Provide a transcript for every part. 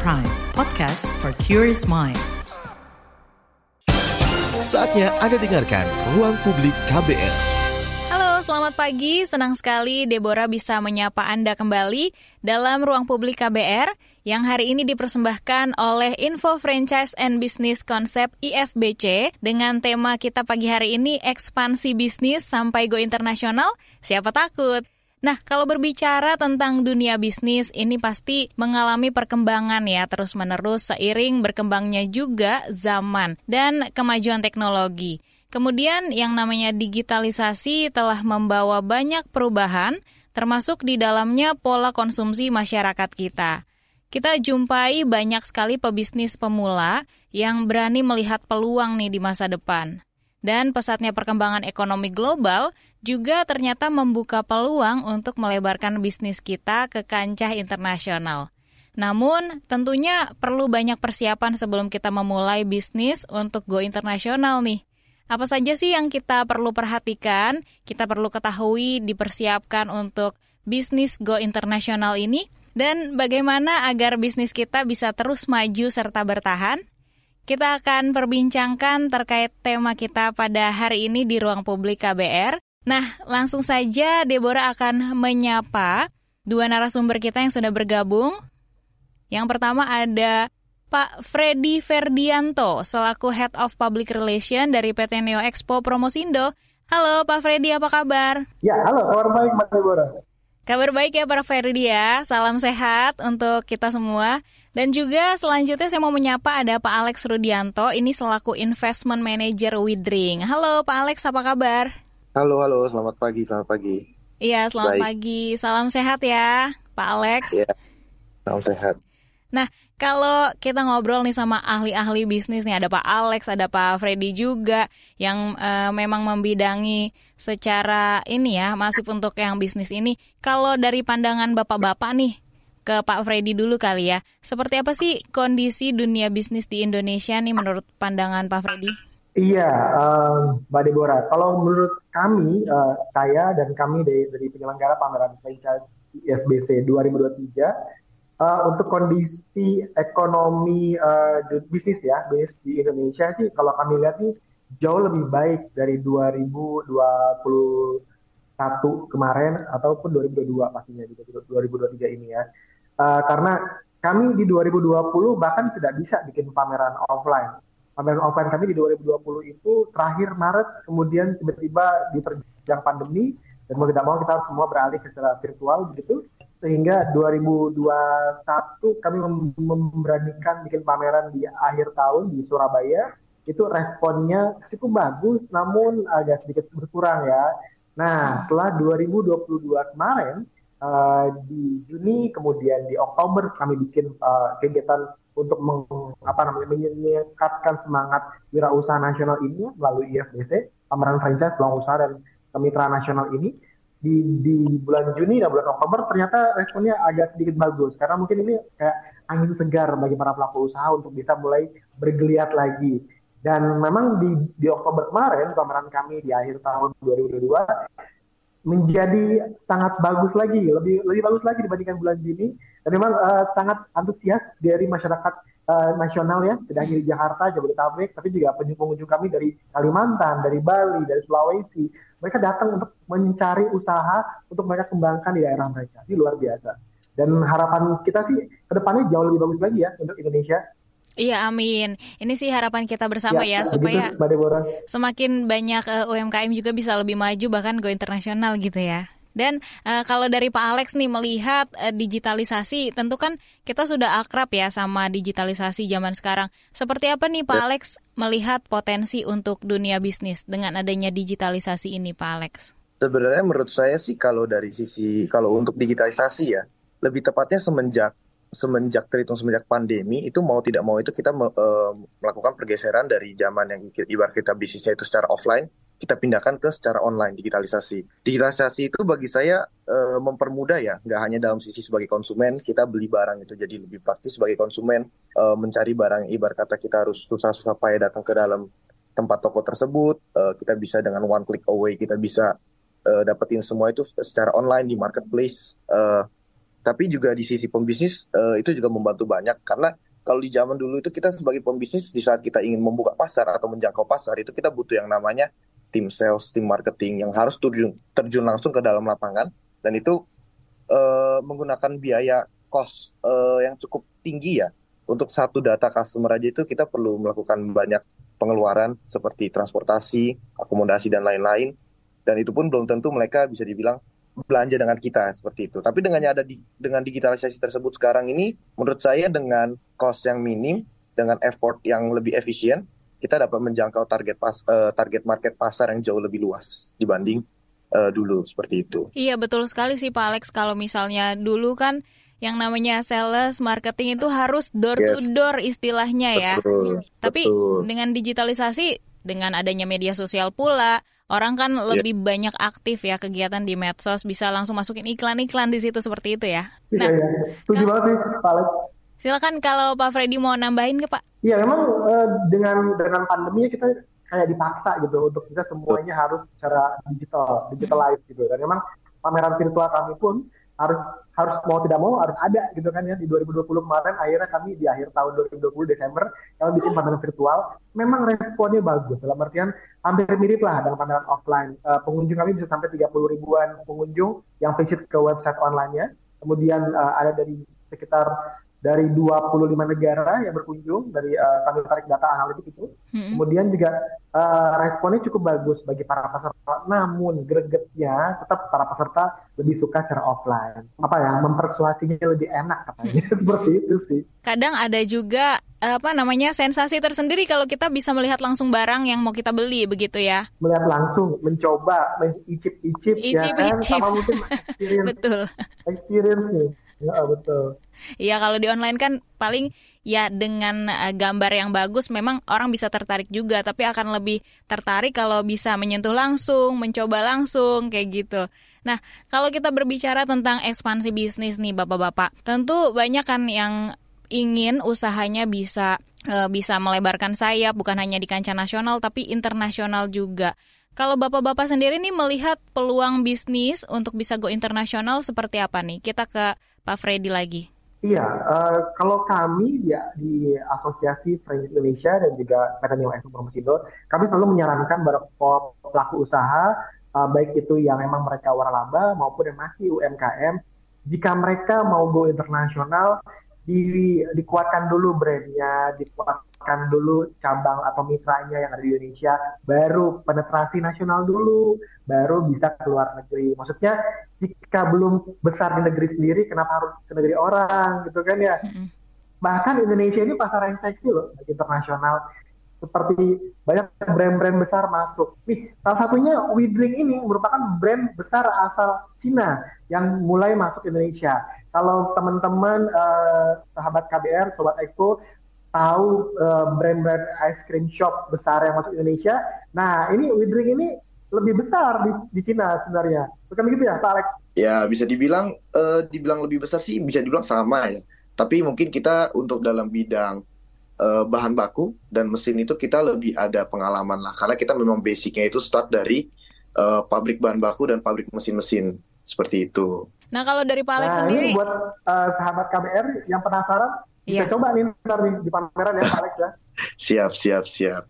Prime, podcast for curious mind. Saatnya Anda dengarkan Ruang Publik KBR. Halo, selamat pagi. Senang sekali Deborah bisa menyapa Anda kembali dalam Ruang Publik KBR yang hari ini dipersembahkan oleh Info Franchise and Business Concept IFBC dengan tema kita pagi hari ini ekspansi bisnis sampai go internasional. Siapa takut? Nah, kalau berbicara tentang dunia bisnis, ini pasti mengalami perkembangan ya terus-menerus seiring berkembangnya juga zaman dan kemajuan teknologi. Kemudian yang namanya digitalisasi telah membawa banyak perubahan, termasuk di dalamnya pola konsumsi masyarakat kita. Kita jumpai banyak sekali pebisnis pemula yang berani melihat peluang nih di masa depan. Dan pesatnya perkembangan ekonomi global juga ternyata membuka peluang untuk melebarkan bisnis kita ke kancah internasional. Namun, tentunya perlu banyak persiapan sebelum kita memulai bisnis untuk go internasional nih. Apa saja sih yang kita perlu perhatikan, kita perlu ketahui, dipersiapkan untuk bisnis go internasional ini? Dan bagaimana agar bisnis kita bisa terus maju serta bertahan? Kita akan perbincangkan terkait tema kita pada hari ini di ruang publik KBR. Nah, langsung saja Deborah akan menyapa dua narasumber kita yang sudah bergabung. Yang pertama ada Pak Freddy Ferdianto selaku Head of Public Relation dari PT Neo Expo Promosindo. Halo Pak Freddy, apa kabar? Ya, halo, kabar baik Mbak Deborah. Kabar baik ya Pak Freddy ya, salam sehat untuk kita semua. Dan juga selanjutnya saya mau menyapa ada Pak Alex Rudianto, ini selaku Investment Manager Widring. Halo Pak Alex, apa kabar? Halo, halo, selamat pagi, selamat pagi. Iya, selamat Baik. pagi. Salam sehat ya, Pak Alex. Iya, salam sehat. Nah, kalau kita ngobrol nih sama ahli-ahli bisnis nih, ada Pak Alex, ada Pak Freddy juga yang uh, memang membidangi secara ini ya, masif untuk yang bisnis ini. Kalau dari pandangan Bapak-bapak nih, ke Pak Freddy dulu kali ya. Seperti apa sih kondisi dunia bisnis di Indonesia nih menurut pandangan Pak Freddy? Iya, um, Mbak Deborah. Kalau menurut kami, uh, saya dan kami dari, dari penyelenggara pameran franchise ISBC 2023, uh, untuk kondisi ekonomi uh, bisnis ya, bisnis di Indonesia sih, kalau kami lihat nih jauh lebih baik dari 2021 kemarin ataupun 2022 pastinya di 2023 ini ya. Uh, karena kami di 2020 bahkan tidak bisa bikin pameran offline. Pameran offline kami di 2020 itu terakhir Maret, kemudian tiba-tiba diterjang pandemi, dan mau tidak mau kita semua beralih ke secara virtual begitu. Sehingga 2021 kami memberanikan bikin pameran di akhir tahun di Surabaya. Itu responnya cukup bagus, namun agak sedikit berkurang ya. Nah, setelah 2022 kemarin, uh, di Juni kemudian di Oktober kami bikin uh, kegiatan untuk meng, apa namanya meningkatkan semangat wirausaha nasional ini melalui IFBC pameran franchise peluang usaha dan kemitraan nasional ini di di bulan Juni dan bulan Oktober ternyata responnya agak sedikit bagus karena mungkin ini kayak angin segar bagi para pelaku usaha untuk bisa mulai bergeliat lagi dan memang di di Oktober kemarin pameran kami di akhir tahun 2022 menjadi sangat bagus lagi, lebih lebih bagus lagi dibandingkan bulan Juni. Dan memang uh, sangat antusias dari masyarakat uh, nasional ya, tidak hanya di Jakarta, Jabodetabek, tapi juga pengunjung-pengunjung kami dari Kalimantan, dari Bali, dari Sulawesi. Mereka datang untuk mencari usaha untuk mereka kembangkan di daerah mereka. Ini luar biasa. Dan harapan kita sih ke depannya jauh lebih bagus lagi ya untuk Indonesia. Iya, amin. Ini sih harapan kita bersama ya, ya supaya semakin banyak uh, eh, UMKM juga bisa lebih maju bahkan go internasional gitu ya. Dan uh, kalau dari Pak Alex nih melihat uh, digitalisasi, tentu kan kita sudah akrab ya sama digitalisasi zaman sekarang. Seperti apa nih Pak ya. Alex melihat potensi untuk dunia bisnis dengan adanya digitalisasi ini, Pak Alex? Sebenarnya menurut saya sih kalau dari sisi kalau untuk digitalisasi ya, lebih tepatnya semenjak semenjak terhitung semenjak pandemi itu mau tidak mau itu kita uh, melakukan pergeseran dari zaman yang ibarat kita bisnisnya itu secara offline kita pindahkan ke secara online digitalisasi. Digitalisasi itu bagi saya uh, mempermudah ya, nggak hanya dalam sisi sebagai konsumen kita beli barang itu jadi lebih praktis sebagai konsumen uh, mencari barang ibarat kata kita harus susah-susah payah datang ke dalam tempat toko tersebut, uh, kita bisa dengan one click away kita bisa uh, dapetin semua itu secara online di marketplace. Uh, tapi juga di sisi pembisnis uh, itu juga membantu banyak karena kalau di zaman dulu itu kita sebagai pembisnis di saat kita ingin membuka pasar atau menjangkau pasar itu kita butuh yang namanya tim sales, tim marketing yang harus terjun terjun langsung ke dalam lapangan dan itu uh, menggunakan biaya cost uh, yang cukup tinggi ya. Untuk satu data customer aja itu kita perlu melakukan banyak pengeluaran seperti transportasi, akomodasi dan lain-lain. Dan itu pun belum tentu mereka bisa dibilang belanja dengan kita seperti itu. Tapi dengannya ada di, dengan digitalisasi tersebut sekarang ini, menurut saya dengan cost yang minim, dengan effort yang lebih efisien, kita dapat menjangkau target pas, uh, target market pasar yang jauh lebih luas dibanding uh, dulu seperti itu. Iya betul sekali sih Pak Alex. Kalau misalnya dulu kan yang namanya sales marketing itu harus door yes. to door istilahnya ya. Betul, Tapi betul. dengan digitalisasi dengan adanya media sosial pula Orang kan yeah. lebih banyak aktif ya kegiatan di medsos, bisa langsung masukin iklan-iklan di situ seperti itu ya. Iya, nah, iya. Setuju banget sih, Pak Alex. Silakan kalau Pak Freddy mau nambahin ke Pak. Iya, memang uh, dengan dengan pandemi kita kayak dipaksa gitu untuk kita semuanya harus secara digital, digitalize gitu. Dan memang pameran virtual kami pun harus harus mau tidak mau harus ada gitu kan ya di 2020 kemarin akhirnya kami di akhir tahun 2020 Desember kami bikin pameran virtual memang responnya bagus dalam artian hampir mirip lah dengan pameran offline uh, pengunjung kami bisa sampai 30 ribuan pengunjung yang visit ke website online-nya kemudian uh, ada dari sekitar dari 25 negara yang berkunjung dari uh, kami tarik data analitik itu. Hmm. Kemudian juga uh, responnya cukup bagus bagi para peserta. Namun gregetnya tetap para peserta lebih suka secara offline. Apa ya? Mempersuasinya lebih enak katanya. Hmm. Seperti itu sih. Kadang ada juga apa namanya sensasi tersendiri kalau kita bisa melihat langsung barang yang mau kita beli begitu ya. Melihat langsung, mencoba, mencicip-icip ya kan sama mungkin experience. Betul. Experience nih. Ya, betul. Iya kalau di online kan paling ya dengan uh, gambar yang bagus memang orang bisa tertarik juga tapi akan lebih tertarik kalau bisa menyentuh langsung, mencoba langsung kayak gitu. Nah, kalau kita berbicara tentang ekspansi bisnis nih Bapak-bapak, tentu banyak kan yang ingin usahanya bisa uh, bisa melebarkan sayap bukan hanya di kancah nasional tapi internasional juga. Kalau bapak-bapak sendiri nih melihat peluang bisnis untuk bisa go internasional seperti apa nih? Kita ke Pak Freddy lagi. Iya, uh, kalau kami ya di Asosiasi Franchise Indonesia dan juga Mekanisme Ekspor Promosindo, kami selalu menyarankan para pelaku usaha, uh, baik itu yang memang mereka waralaba maupun yang masih UMKM, jika mereka mau go internasional, di, dikuatkan dulu brandnya, dikuatkan dulu cabang atau mitranya yang ada di Indonesia, baru penetrasi nasional dulu, baru bisa keluar negeri. Maksudnya jika belum besar di negeri sendiri, kenapa harus ke negeri orang gitu kan ya? Bahkan Indonesia ini pasar yang seksi loh, internasional. Seperti banyak brand-brand besar masuk. Nih, salah satunya Widring ini merupakan brand besar asal Cina yang mulai masuk Indonesia. Kalau teman-teman uh, sahabat KBR, sobat Expo tahu uh, brand-brand ice cream shop besar yang masuk Indonesia, nah ini Widring ini lebih besar di, di Cina sebenarnya. Bukan begitu ya, Pak Alex? Ya, bisa dibilang uh, dibilang lebih besar sih bisa dibilang sama ya. Tapi mungkin kita untuk dalam bidang uh, bahan baku dan mesin itu kita lebih ada pengalaman lah karena kita memang basicnya itu start dari uh, pabrik bahan baku dan pabrik mesin-mesin seperti itu. Nah, kalau dari Pak Alex nah, sendiri ini buat uh, sahabat KBR yang penasaran Iya. Bisa coba nih ntar nih di pameran ya Pak Alex ya. Siap, siap, siap.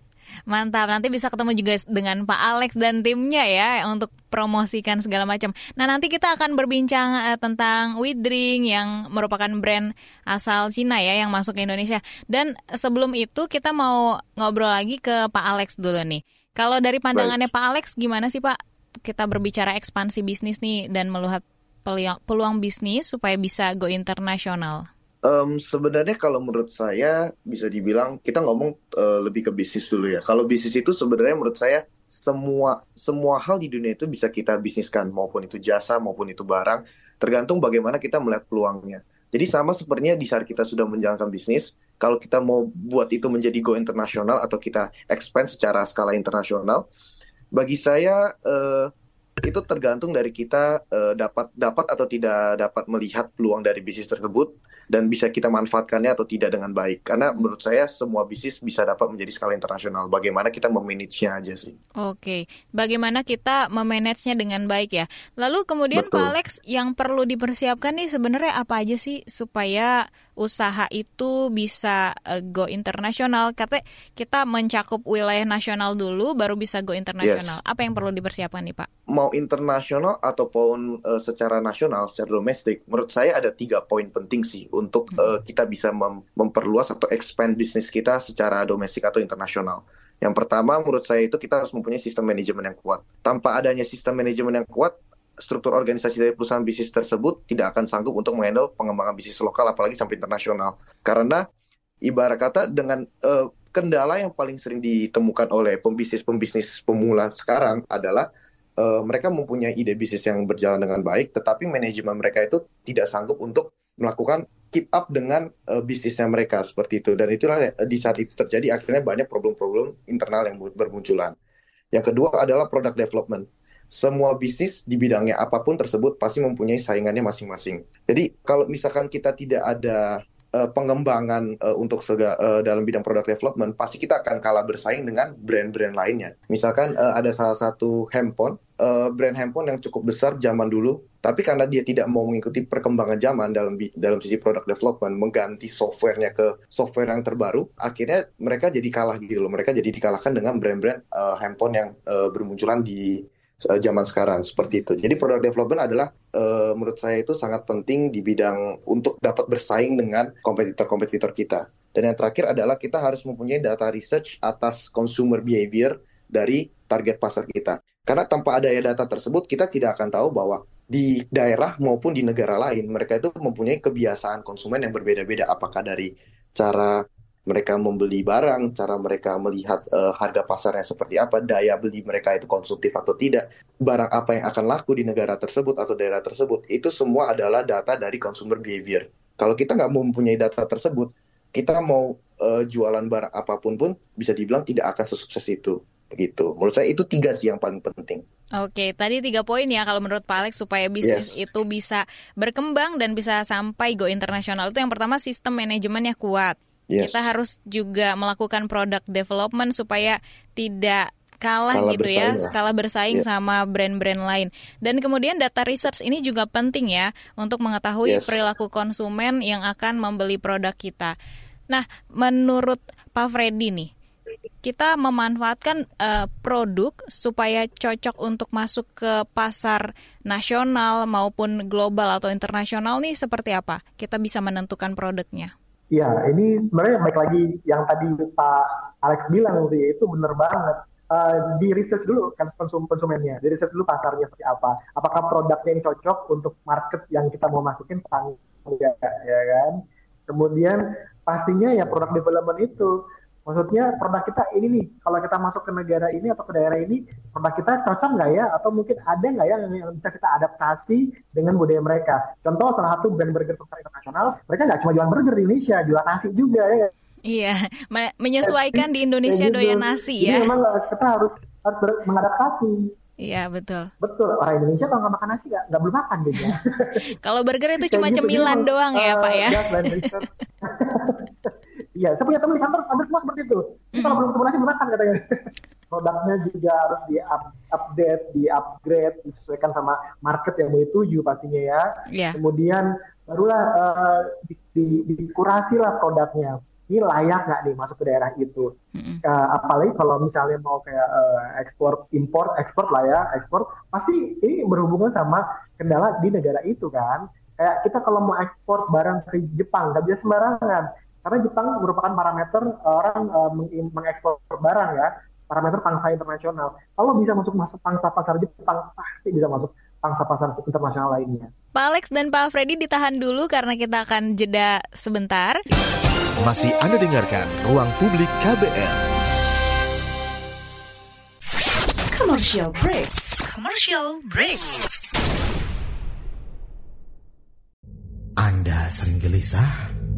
Mantap, nanti bisa ketemu juga dengan Pak Alex dan timnya ya untuk promosikan segala macam. Nah, nanti kita akan berbincang uh, tentang Widring yang merupakan brand asal Cina ya yang masuk ke Indonesia. Dan sebelum itu kita mau ngobrol lagi ke Pak Alex dulu nih. Kalau dari pandangannya Baik. Pak Alex gimana sih Pak kita berbicara ekspansi bisnis nih dan melihat peluang, peluang bisnis supaya bisa go internasional? Um, sebenarnya kalau menurut saya bisa dibilang kita ngomong uh, lebih ke bisnis dulu ya. Kalau bisnis itu sebenarnya menurut saya semua semua hal di dunia itu bisa kita bisniskan maupun itu jasa maupun itu barang tergantung bagaimana kita melihat peluangnya. Jadi sama sepertinya di saat kita sudah menjalankan bisnis, kalau kita mau buat itu menjadi go internasional atau kita expand secara skala internasional, bagi saya uh, itu tergantung dari kita uh, dapat dapat atau tidak dapat melihat peluang dari bisnis tersebut dan bisa kita manfaatkannya atau tidak dengan baik. Karena menurut saya semua bisnis bisa dapat menjadi skala internasional. Bagaimana kita memanage-nya aja sih. Oke, bagaimana kita memanage-nya dengan baik ya. Lalu kemudian Betul. Pak Alex yang perlu dipersiapkan nih sebenarnya apa aja sih supaya usaha itu bisa uh, go internasional? Kata kita mencakup wilayah nasional dulu baru bisa go internasional. Yes. Apa yang perlu dipersiapkan nih Pak? Mau internasional ataupun uh, secara nasional, secara domestik, menurut saya ada tiga poin penting sih untuk hmm. uh, kita bisa mem memperluas atau expand bisnis kita secara domestik atau internasional. Yang pertama menurut saya itu kita harus mempunyai sistem manajemen yang kuat. Tanpa adanya sistem manajemen yang kuat, struktur organisasi dari perusahaan bisnis tersebut tidak akan sanggup untuk menghandle pengembangan bisnis lokal apalagi sampai internasional. Karena ibarat kata dengan uh, kendala yang paling sering ditemukan oleh pembisnis-pembisnis pemula sekarang adalah uh, mereka mempunyai ide bisnis yang berjalan dengan baik, tetapi manajemen mereka itu tidak sanggup untuk melakukan keep up dengan uh, bisnisnya mereka seperti itu dan itulah uh, di saat itu terjadi akhirnya banyak problem-problem internal yang bermunculan. Yang kedua adalah product development. Semua bisnis di bidangnya apa pun tersebut pasti mempunyai saingannya masing-masing. Jadi kalau misalkan kita tidak ada uh, pengembangan uh, untuk sega, uh, dalam bidang product development, pasti kita akan kalah bersaing dengan brand-brand lainnya. Misalkan uh, ada salah satu handphone, uh, brand handphone yang cukup besar zaman dulu tapi karena dia tidak mau mengikuti perkembangan zaman dalam dalam sisi product development, mengganti softwarenya ke software yang terbaru, akhirnya mereka jadi kalah gitu loh. Mereka jadi dikalahkan dengan brand-brand uh, handphone yang uh, bermunculan di zaman sekarang seperti itu. Jadi product development adalah uh, menurut saya itu sangat penting di bidang untuk dapat bersaing dengan kompetitor-kompetitor kita. Dan yang terakhir adalah kita harus mempunyai data research atas consumer behavior dari target pasar kita. Karena tanpa adanya data tersebut, kita tidak akan tahu bahwa di daerah maupun di negara lain mereka itu mempunyai kebiasaan konsumen yang berbeda-beda apakah dari cara mereka membeli barang, cara mereka melihat uh, harga pasarnya seperti apa, daya beli mereka itu konsumtif atau tidak, barang apa yang akan laku di negara tersebut atau daerah tersebut, itu semua adalah data dari consumer behavior. Kalau kita nggak mempunyai data tersebut, kita mau uh, jualan barang apa pun pun bisa dibilang tidak akan sesukses itu. Gitu. Menurut saya itu tiga sih yang paling penting. Oke, tadi tiga poin ya kalau menurut Pak Alex supaya bisnis yes. itu bisa berkembang dan bisa sampai go internasional itu yang pertama sistem manajemennya kuat. Yes. Kita harus juga melakukan product development supaya tidak kalah skala gitu ya, ya, skala bersaing yeah. sama brand-brand lain. Dan kemudian data research ini juga penting ya untuk mengetahui yes. perilaku konsumen yang akan membeli produk kita. Nah, menurut Pak Freddy nih, kita memanfaatkan uh, produk supaya cocok untuk masuk ke pasar nasional maupun global atau internasional nih seperti apa? Kita bisa menentukan produknya. Ya, ini sebenarnya baik lagi yang tadi Pak Alex bilang itu benar banget. Uh, di research dulu kan konsum konsumennya, di research dulu pasarnya seperti apa. Apakah produknya yang cocok untuk market yang kita mau masukin sangat ya, ya kan? Kemudian pastinya ya produk development itu Maksudnya produk kita ini nih, kalau kita masuk ke negara ini atau ke daerah ini, produk kita cocok nggak ya? Atau mungkin ada nggak ya yang bisa kita adaptasi dengan budaya mereka? Contoh salah satu brand burger pasar internasional, mereka nggak cuma jual burger di Indonesia, jual nasi juga ya. Iya, menyesuaikan di Indonesia gitu. doyan nasi ya. Jadi memang kita harus harus mengadaptasi. Iya betul. Betul orang Indonesia kalau nggak makan nasi nggak nggak belum makan dia. kalau burger itu cuma gitu, cemilan doang uh, ya pak ya. Iya, saya punya teman di kantor hampir semua seperti itu. mm. kalau belum ketemu nasi makan katanya. Produknya juga harus di up, update, di upgrade, disesuaikan sama market yang mau dituju pastinya ya. Yeah. Kemudian barulah uh, di, di, dikurasi lah produknya. Ini layak nggak nih masuk ke daerah itu? Mm-hmm. Uh, apalagi kalau misalnya mau kayak uh, ekspor, import, ekspor lah ya, ekspor pasti ini berhubungan sama kendala di negara itu kan. Kayak kita kalau mau ekspor barang ke Jepang nggak bisa sembarangan karena Jepang merupakan parameter orang uh, mengekspor barang ya, parameter pangsa internasional. Kalau bisa masuk masuk pangsa pasar Jepang, pasti bisa masuk pangsa pasar internasional lainnya. Pak Alex dan Pak Freddy ditahan dulu karena kita akan jeda sebentar. Masih Anda dengarkan Ruang Publik KBR. Commercial break. Commercial break. Anda sering gelisah?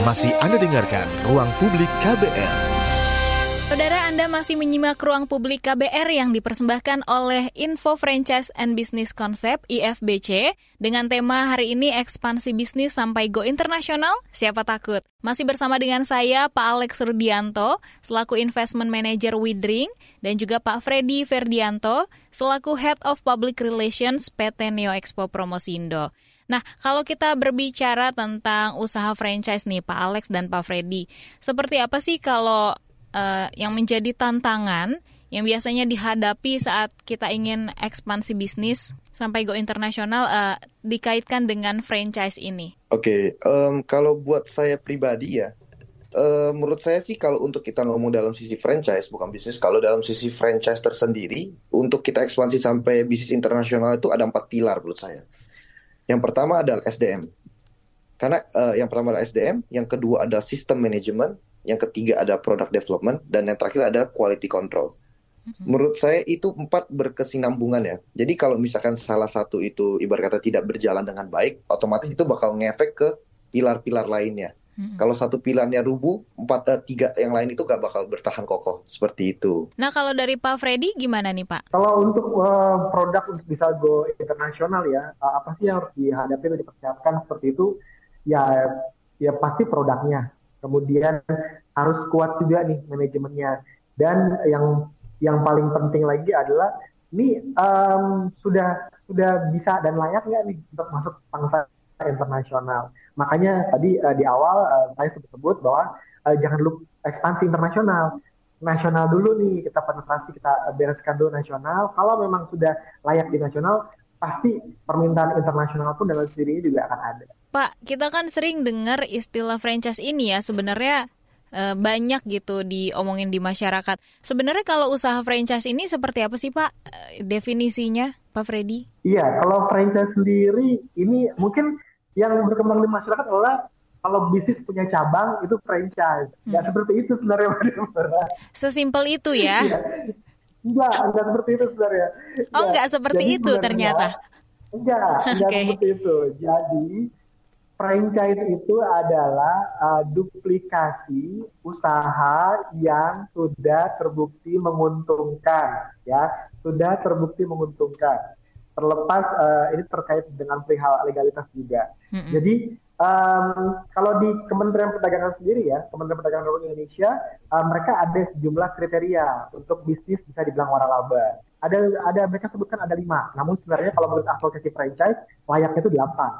Masih Anda dengarkan Ruang Publik KBR. Saudara Anda masih menyimak ruang publik KBR yang dipersembahkan oleh Info Franchise and Business Concept IFBC dengan tema hari ini ekspansi bisnis sampai go internasional, siapa takut? Masih bersama dengan saya Pak Alex Rudianto selaku Investment Manager Widring dan juga Pak Freddy Ferdianto selaku Head of Public Relations PT Neo Expo Promosindo. Nah, kalau kita berbicara tentang usaha franchise nih Pak Alex dan Pak Freddy, seperti apa sih kalau uh, yang menjadi tantangan yang biasanya dihadapi saat kita ingin ekspansi bisnis sampai go internasional uh, dikaitkan dengan franchise ini? Oke, okay, um, kalau buat saya pribadi ya, uh, menurut saya sih kalau untuk kita ngomong dalam sisi franchise bukan bisnis, kalau dalam sisi franchise tersendiri untuk kita ekspansi sampai bisnis internasional itu ada empat pilar menurut saya. Yang pertama adalah SDM. Karena uh, yang pertama adalah SDM, yang kedua adalah sistem manajemen, yang ketiga ada product development, dan yang terakhir adalah quality control. Mm-hmm. Menurut saya itu empat berkesinambungan ya. Jadi kalau misalkan salah satu itu ibarat kata tidak berjalan dengan baik, otomatis itu bakal ngefek ke pilar-pilar lainnya. Hmm. Kalau satu pilarnya rubuh, empat uh, tiga yang lain itu gak bakal bertahan kokoh seperti itu. Nah kalau dari Pak Freddy gimana nih Pak? Kalau untuk uh, produk untuk bisa go internasional ya, uh, apa sih yang harus dihadapi dan dipersiapkan seperti itu? Ya, ya pasti produknya. Kemudian harus kuat juga nih manajemennya. Dan yang yang paling penting lagi adalah ini um, sudah sudah bisa dan layak nggak nih untuk masuk pangsa internasional. Makanya tadi uh, di awal uh, saya sebut-sebut bahwa uh, jangan lupa ekspansi internasional. Nasional dulu nih kita penetrasi kita bereskan dulu nasional. Kalau memang sudah layak di nasional, pasti permintaan internasional pun dalam sendirinya juga akan ada. Pak, kita kan sering dengar istilah franchise ini ya sebenarnya banyak gitu diomongin di masyarakat. Sebenarnya kalau usaha franchise ini seperti apa sih Pak definisinya, Pak Freddy? Iya, kalau franchise sendiri ini mungkin yang berkembang di masyarakat adalah kalau bisnis punya cabang itu franchise. Ya hmm. seperti itu sebenarnya Mbak Sesimpel itu ya? enggak, enggak seperti itu sebenarnya. Oh, enggak seperti Jadi, itu ternyata. Enggak, enggak okay. seperti itu. Jadi franchise itu adalah uh, duplikasi usaha yang sudah terbukti menguntungkan, ya, sudah terbukti menguntungkan terlepas uh, ini terkait dengan perihal legalitas juga. Mm-hmm. Jadi um, kalau di Kementerian Perdagangan sendiri ya, Kementerian Perdagangan Republik Indonesia, uh, mereka ada sejumlah kriteria untuk bisnis bisa dibilang waralaba. Ada ada mereka sebutkan ada lima, namun sebenarnya kalau menurut asosiasi franchise layaknya itu delapan.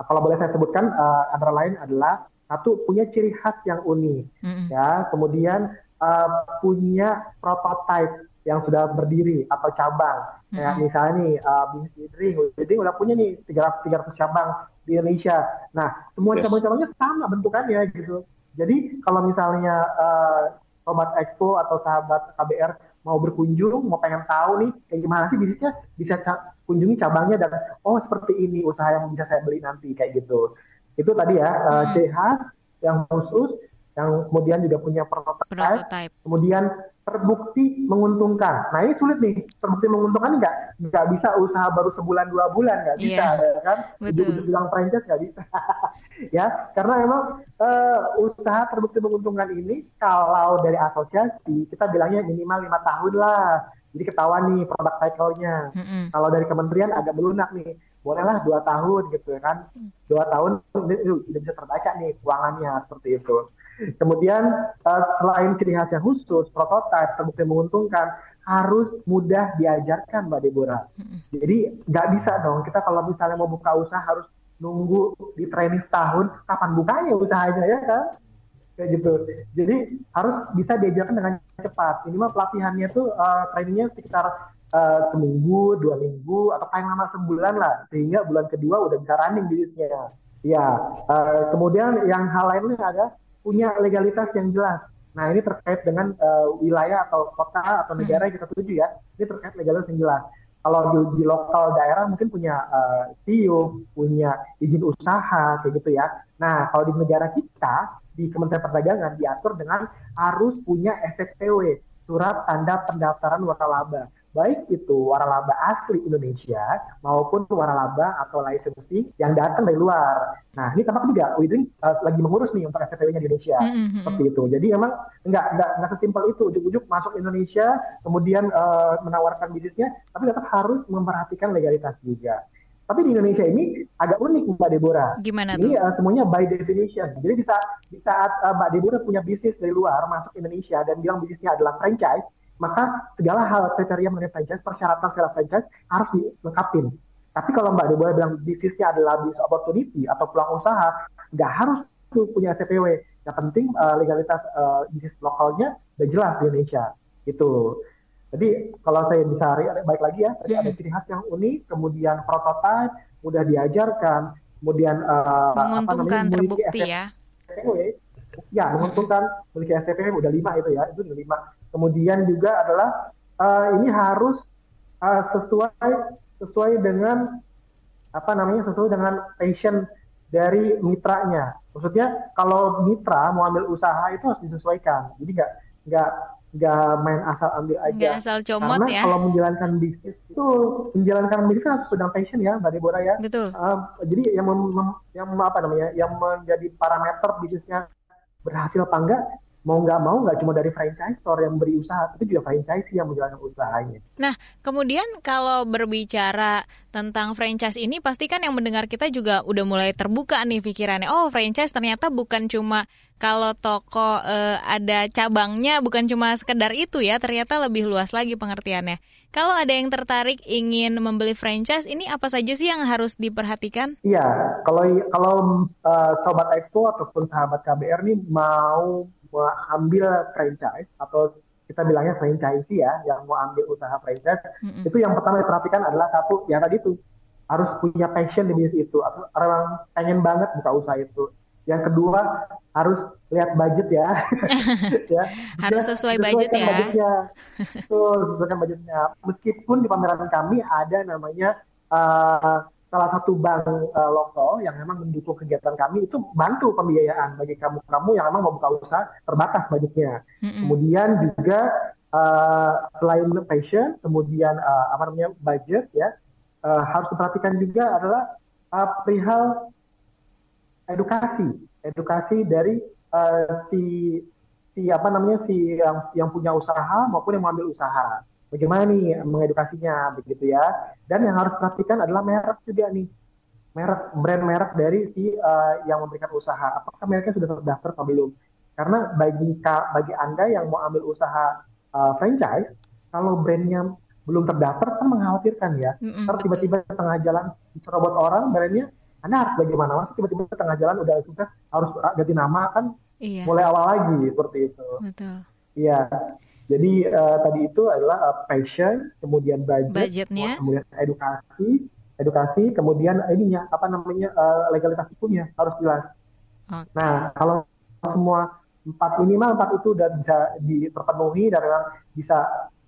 Nah, kalau boleh saya sebutkan uh, antara lain adalah satu punya ciri khas yang unik, mm-hmm. ya, kemudian uh, punya prototype yang sudah berdiri atau cabang. Hmm. Kayak misalnya nih uh, bisnis Widring, Widring udah punya nih 300 300 cabang di Indonesia. Nah, semua yes. cabang-cabangnya sama bentukannya gitu. Jadi kalau misalnya uh, sobat Expo atau sahabat KBR mau berkunjung, mau pengen tahu nih kayak gimana sih bisnisnya, bisa ca kunjungi cabangnya dan oh seperti ini usaha yang bisa saya beli nanti kayak gitu. Itu tadi ya, uh, hmm. khas yang khusus yang kemudian juga punya prototype, prototype. kemudian terbukti menguntungkan. Nah ini sulit nih, terbukti menguntungkan nggak nggak bisa usaha baru sebulan dua bulan nggak bisa yeah. ya kan? Betul. bilang franchise nggak bisa, ya karena memang uh, usaha terbukti menguntungkan ini kalau dari asosiasi kita bilangnya minimal lima tahun lah. Jadi ketahuan nih produk cycle-nya. Mm -hmm. Kalau dari kementerian agak melunak nih, bolehlah dua tahun gitu ya kan? Mm. Dua tahun ini udah bisa terbaca nih keuangannya seperti itu. Kemudian uh, selain ciri khas yang khusus, prototipe terbukti menguntungkan, harus mudah diajarkan Mbak Deborah. Jadi nggak bisa dong. Kita kalau misalnya mau buka usaha harus nunggu di training setahun kapan bukanya usahanya ya kan? Kayak gitu. Jadi harus bisa diajarkan dengan cepat. Minimal pelatihannya tuh uh, trainingnya sekitar uh, seminggu dua minggu atau paling lama sebulan lah. Sehingga bulan kedua udah bisa running bisnisnya. Ya uh, kemudian yang hal lainnya ada punya legalitas yang jelas Nah ini terkait dengan uh, wilayah atau kota atau negara yang kita tuju ya. Ini terkait legalitas yang jelas kalau di, di lokal daerah mungkin punya uh, SIU, punya izin usaha kayak gitu ya. Nah, kalau di negara kita di Kementerian Perdagangan diatur dengan harus punya SPTW, surat tanda pendaftaran waralaba baik itu waralaba asli Indonesia maupun waralaba atau licensing yang datang dari luar. Nah ini tampak juga Widring uh, lagi mengurus nih untuk SPTW-nya di Indonesia mm-hmm. seperti itu. Jadi emang nggak nggak nggak sesimpel itu ujuk-ujuk masuk Indonesia kemudian uh, menawarkan bisnisnya, tapi tetap harus memperhatikan legalitas juga. Tapi di Indonesia ini agak unik Mbak Deborah. Gimana ini, tuh? uh, semuanya by definition. Jadi di saat, di saat uh, Mbak Deborah punya bisnis dari luar masuk Indonesia dan bilang bisnisnya adalah franchise, maka segala hal kriteria mengenai franchise, persyaratan segala franchise harus dilengkapi. Tapi kalau Mbak Deborah bilang bisnisnya adalah bisnis opportunity atau peluang usaha, nggak harus tuh punya CPW. Yang penting uh, legalitas uh, bisnis lokalnya udah jelas di Indonesia. Itu. Jadi kalau saya bisa baik lagi ya, tadi ada ciri khas yang unik, kemudian prototipe, mudah diajarkan, kemudian uh, menguntungkan apa namanya, terbukti ya. CPW, ya menguntungkan memiliki STP udah lima itu ya, itu udah lima Kemudian juga adalah uh, ini harus uh, sesuai sesuai dengan apa namanya sesuai dengan passion dari mitranya. Maksudnya kalau mitra mau ambil usaha itu harus disesuaikan. Jadi nggak nggak nggak main asal ambil aja. Nggak asal comot Karena ya. kalau menjalankan bisnis itu menjalankan bisnis kan harus sedang passion ya, Mbak Deborah ya. Betul. Uh, jadi yang mem, mem, yang apa namanya yang menjadi parameter bisnisnya berhasil apa enggak mau nggak mau nggak cuma dari franchise store yang beri usaha, tapi juga franchise yang menjalankan usahanya. Nah, kemudian kalau berbicara tentang franchise ini, pastikan yang mendengar kita juga udah mulai terbuka nih pikirannya. Oh, franchise ternyata bukan cuma kalau toko eh, ada cabangnya, bukan cuma sekedar itu ya, ternyata lebih luas lagi pengertiannya. Kalau ada yang tertarik ingin membeli franchise, ini apa saja sih yang harus diperhatikan? Iya, kalau kalau uh, sobat Expo ataupun sahabat KBR nih mau ambil franchise atau kita bilangnya franchise ya yang mau ambil usaha franchise mm-hmm. itu yang pertama diperhatikan adalah satu ya tadi itu harus punya passion di bisnis itu atau orang pengen banget buka usaha itu. Yang kedua harus lihat budget ya, ya. Harus sesuai budget ya. budgetnya. Tuh, sesuaikan budgetnya. Meskipun di pameran kami ada namanya uh, salah satu bank uh, lokal yang memang mendukung kegiatan kami itu bantu pembiayaan bagi kamu-kamu yang memang mau buka usaha terbatas budgetnya. Mm-hmm. Kemudian juga uh, selain passion, kemudian uh, apa namanya budget ya uh, harus diperhatikan juga adalah uh, perihal edukasi, edukasi dari uh, si si apa namanya si yang yang punya usaha maupun yang mengambil usaha bagaimana nih mengedukasinya begitu ya. Dan yang harus perhatikan adalah merek juga nih. Merek brand merek dari si uh, yang memberikan usaha. Apakah mereknya sudah terdaftar atau belum? Karena bagi bagi Anda yang mau ambil usaha uh, franchise, kalau brandnya belum terdaftar kan mengkhawatirkan ya. Mm -hmm, tiba-tiba tengah jalan dicerobot orang brandnya, Anda harus bagaimana? Masa tiba-tiba tengah jalan udah sukses harus ganti nama kan iya. mulai awal lagi seperti itu. Betul. Iya. Jadi uh, tadi itu adalah uh, passion, kemudian budget, budgetnya, kemudian edukasi, edukasi, kemudian ininya apa namanya uh, legalitas hukumnya harus jelas. Okay. Nah kalau semua empat minimal empat itu sudah bisa terpenuhi dan memang bisa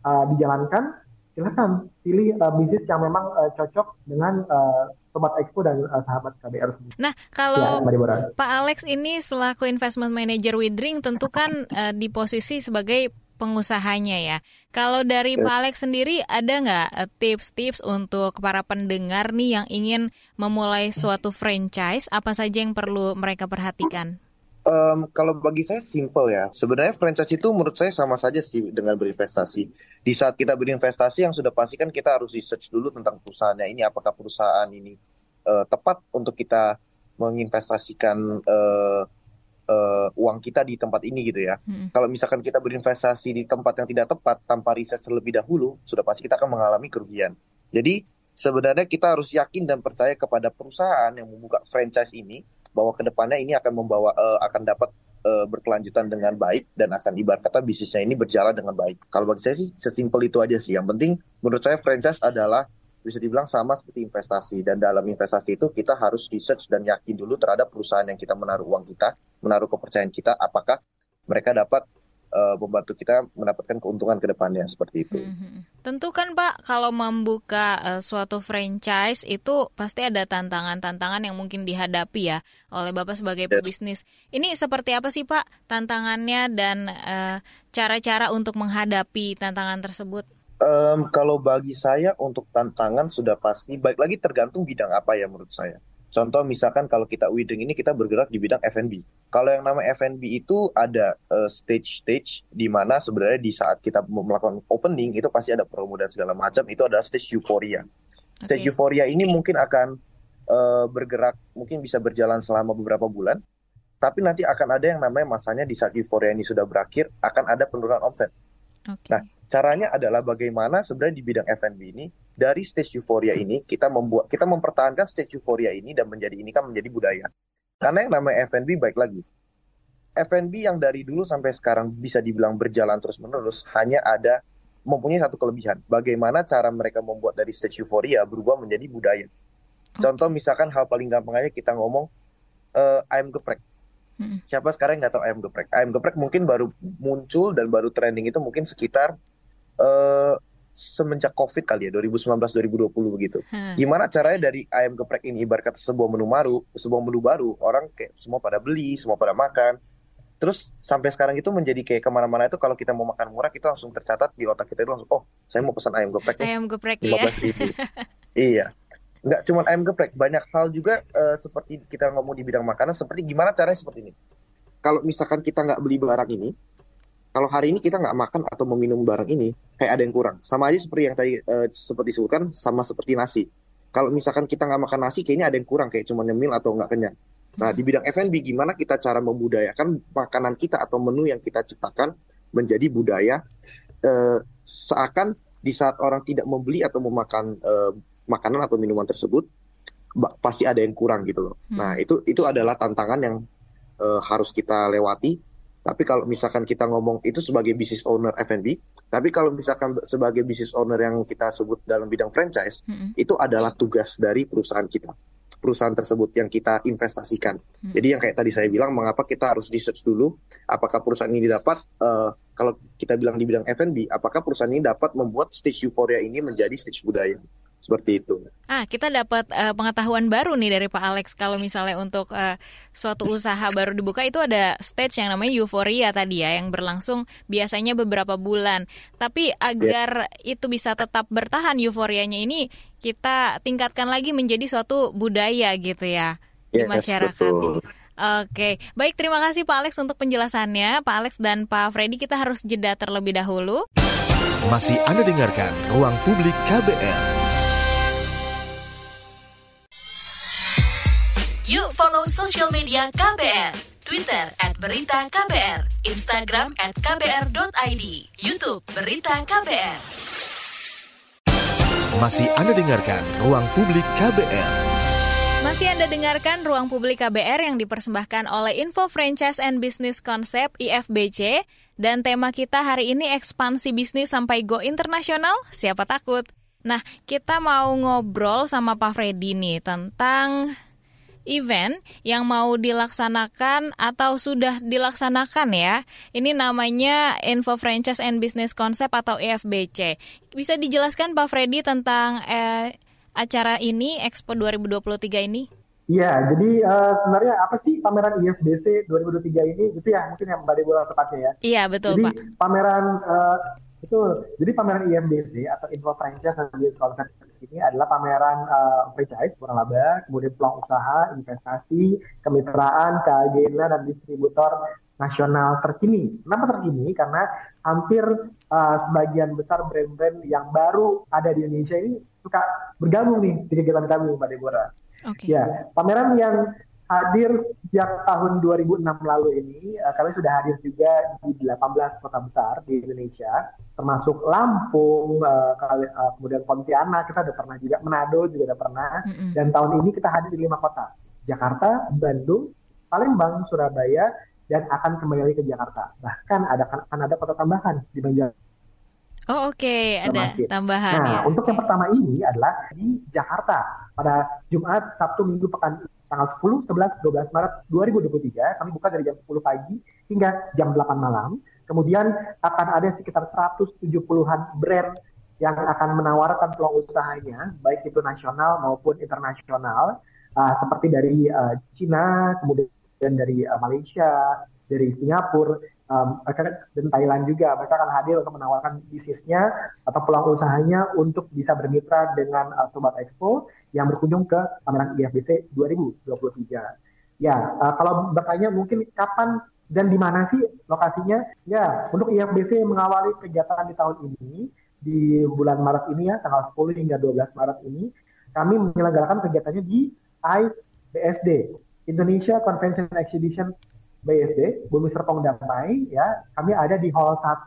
uh, dijalankan, silakan pilih uh, bisnis yang memang uh, cocok dengan uh, Sobat Expo dan uh, sahabat KBR Nah, kalau ya, Pak Alex ini selaku investment manager Widring tentu kan uh, di posisi sebagai pengusahanya ya. Kalau dari Pak Alex sendiri ada nggak eh, tips-tips untuk para pendengar nih yang ingin memulai suatu franchise apa saja yang perlu mereka perhatikan? Um, kalau bagi saya simple ya. Sebenarnya franchise itu menurut saya sama saja sih dengan berinvestasi. Di saat kita berinvestasi yang sudah pasti kan kita harus research dulu tentang perusahaannya ini apakah perusahaan ini uh, tepat untuk kita menginvestasikan uh, uh, uang kita di tempat ini gitu ya. Hmm. Kalau misalkan kita berinvestasi di tempat yang tidak tepat tanpa riset terlebih dahulu, sudah pasti kita akan mengalami kerugian. Jadi sebenarnya kita harus yakin dan percaya kepada perusahaan yang membuka franchise ini bahwa ke depannya ini akan membawa uh, akan dapat uh, berkelanjutan dengan baik dan akan ibarat kata bisnisnya ini berjalan dengan baik. Kalau bagi saya sih sesimpel itu aja sih. Yang penting menurut saya franchise adalah bisa dibilang sama seperti investasi dan dalam investasi itu kita harus research dan yakin dulu terhadap perusahaan yang kita menaruh uang kita, menaruh kepercayaan kita apakah mereka dapat uh, membantu kita mendapatkan keuntungan ke depannya seperti itu. Hmm, hmm. Tentu kan Pak, kalau membuka uh, suatu franchise itu pasti ada tantangan-tantangan yang mungkin dihadapi ya oleh Bapak sebagai yes. pebisnis. Ini seperti apa sih Pak tantangannya dan eh, cara-cara untuk menghadapi tantangan tersebut? Um, kalau bagi saya untuk tantangan sudah pasti, baik lagi tergantung bidang apa ya menurut saya. Contoh misalkan kalau kita Wideng ini kita bergerak di bidang F&B. Kalau yang nama F&B itu ada uh, stage-stage di mana sebenarnya di saat kita melakukan opening itu pasti ada promo dan segala macam. Itu adalah stage euforia. Stage okay. euforia ini mungkin akan uh, bergerak, mungkin bisa berjalan selama beberapa bulan. Tapi nanti akan ada yang namanya masanya di saat euforia ini sudah berakhir akan ada penurunan omset. Okay. Nah, caranya adalah bagaimana sebenarnya di bidang F&B ini dari stage euforia ini kita membuat kita mempertahankan stage euforia ini dan menjadi ini kan menjadi budaya. Karena yang namanya F&B baik lagi. F&B yang dari dulu sampai sekarang bisa dibilang berjalan terus-menerus hanya ada mempunyai satu kelebihan. Bagaimana cara mereka membuat dari stage euforia berubah menjadi budaya. Contoh misalkan hal paling gampang aja kita ngomong uh, ayam geprek. Hmm. Siapa sekarang nggak tahu ayam geprek? Ayam geprek mungkin baru muncul dan baru trending itu mungkin sekitar uh, semenjak COVID kali ya 2019-2020 begitu. Hmm. Gimana caranya dari ayam geprek ini ibarat kata sebuah menu baru, sebuah menu baru, orang kayak semua pada beli, semua pada makan. Terus sampai sekarang itu menjadi kayak ke mana-mana itu kalau kita mau makan murah kita langsung tercatat di otak kita itu langsung oh saya mau pesan ayam geprek nih. Ayam geprek ya. ribu. iya. Nggak cuma ayam geprek, banyak hal juga uh, seperti kita ngomong di bidang makanan seperti gimana caranya seperti ini. Kalau misalkan kita nggak beli barang ini, kalau hari ini kita nggak makan atau meminum barang ini, kayak ada yang kurang. Sama aja seperti yang tadi uh, seperti disebutkan, sama seperti nasi. Kalau misalkan kita nggak makan nasi, kayaknya ada yang kurang, kayak cuma nyemil atau nggak kenyang. Nah, di bidang F&B, gimana kita cara membudayakan makanan kita atau menu yang kita ciptakan menjadi budaya, uh, seakan di saat orang tidak membeli atau memakan uh, makanan atau minuman tersebut, pasti ada yang kurang gitu loh. Hmm. Nah, itu itu adalah tantangan yang uh, harus kita lewati tapi kalau misalkan kita ngomong itu sebagai business owner F&B, tapi kalau misalkan sebagai business owner yang kita sebut dalam bidang franchise, mm-hmm. itu adalah tugas dari perusahaan kita. Perusahaan tersebut yang kita investasikan. Mm-hmm. Jadi yang kayak tadi saya bilang, mengapa kita harus research dulu, apakah perusahaan ini dapat, uh, kalau kita bilang di bidang F&B, apakah perusahaan ini dapat membuat stage euphoria ini menjadi stage budaya seperti itu. Ah, kita dapat uh, pengetahuan baru nih dari Pak Alex kalau misalnya untuk uh, suatu usaha baru dibuka itu ada stage yang namanya euforia tadi ya yang berlangsung biasanya beberapa bulan. Tapi agar yeah. itu bisa tetap bertahan euforianya ini kita tingkatkan lagi menjadi suatu budaya gitu ya yes, di masyarakat. Betul. Oke, baik terima kasih Pak Alex untuk penjelasannya. Pak Alex dan Pak Freddy kita harus jeda terlebih dahulu. Masih Anda dengarkan Ruang Publik KBR. Yuk follow social media KBR. Twitter at Berita KBR, Instagram at KBR.id, Youtube Berita KBR. Masih Anda dengarkan Ruang Publik KBR. Masih Anda dengarkan Ruang Publik KBR yang dipersembahkan oleh Info Franchise and Business Concept IFBC dan tema kita hari ini ekspansi bisnis sampai go internasional, siapa takut? Nah, kita mau ngobrol sama Pak Freddy nih tentang event yang mau dilaksanakan atau sudah dilaksanakan ya. Ini namanya Info Franchise and Business Concept atau EFBC. Bisa dijelaskan Pak Freddy tentang eh, acara ini Expo 2023 ini? Iya, jadi uh, sebenarnya apa sih pameran IFBC 2023 ini? Itu ya mungkin yang Mbak Dewa tepatnya ya. Iya, betul jadi, Pak. pameran uh, itu jadi pameran IFBC atau Info Franchise and Business Concept ini adalah pameran uh, franchise, laba, kemudian peluang usaha, investasi, kemitraan, keagenan, dan distributor nasional terkini. Kenapa terkini? Karena hampir uh, sebagian besar brand-brand yang baru ada di Indonesia ini suka bergabung nih di kegiatan kami, Mbak Deborah. Okay. Ya, pameran yang hadir sejak tahun 2006 lalu ini, uh, kami sudah hadir juga di 18 kota besar di Indonesia, termasuk Lampung, uh, kemudian Pontianak, kita udah pernah juga, Manado juga udah pernah, mm -hmm. dan tahun ini kita hadir di lima kota, Jakarta, Bandung, Palembang, Surabaya, dan akan kembali ke Jakarta. Bahkan ada akan ada kota tambahan di Banjar. Oh oke, okay. ada tambahan nah, ya. untuk yang pertama ini adalah di Jakarta pada Jumat, Sabtu, Minggu, pekan tanggal 10, 11, 12 Maret 2023. Kami buka dari jam 10 pagi hingga jam 8 malam. Kemudian akan ada sekitar 170-an brand yang akan menawarkan peluang usahanya, baik itu nasional maupun internasional, uh, seperti dari uh, Cina, kemudian dari uh, Malaysia, dari Singapura, um, dan Thailand juga. Mereka akan hadir untuk menawarkan bisnisnya atau peluang usahanya untuk bisa bermitra dengan uh, Sobat Expo yang berkunjung ke pameran IFBC 2023. Ya, uh, kalau bertanya mungkin kapan dan di mana sih lokasinya? Ya, untuk IFBC mengawali kegiatan di tahun ini di bulan Maret ini ya, tanggal 10 hingga 12 Maret ini, kami menyelenggarakan kegiatannya di ICE BSD, Indonesia Convention Exhibition BSD, Bumi Serpong Damai, ya, kami ada di Hall 1.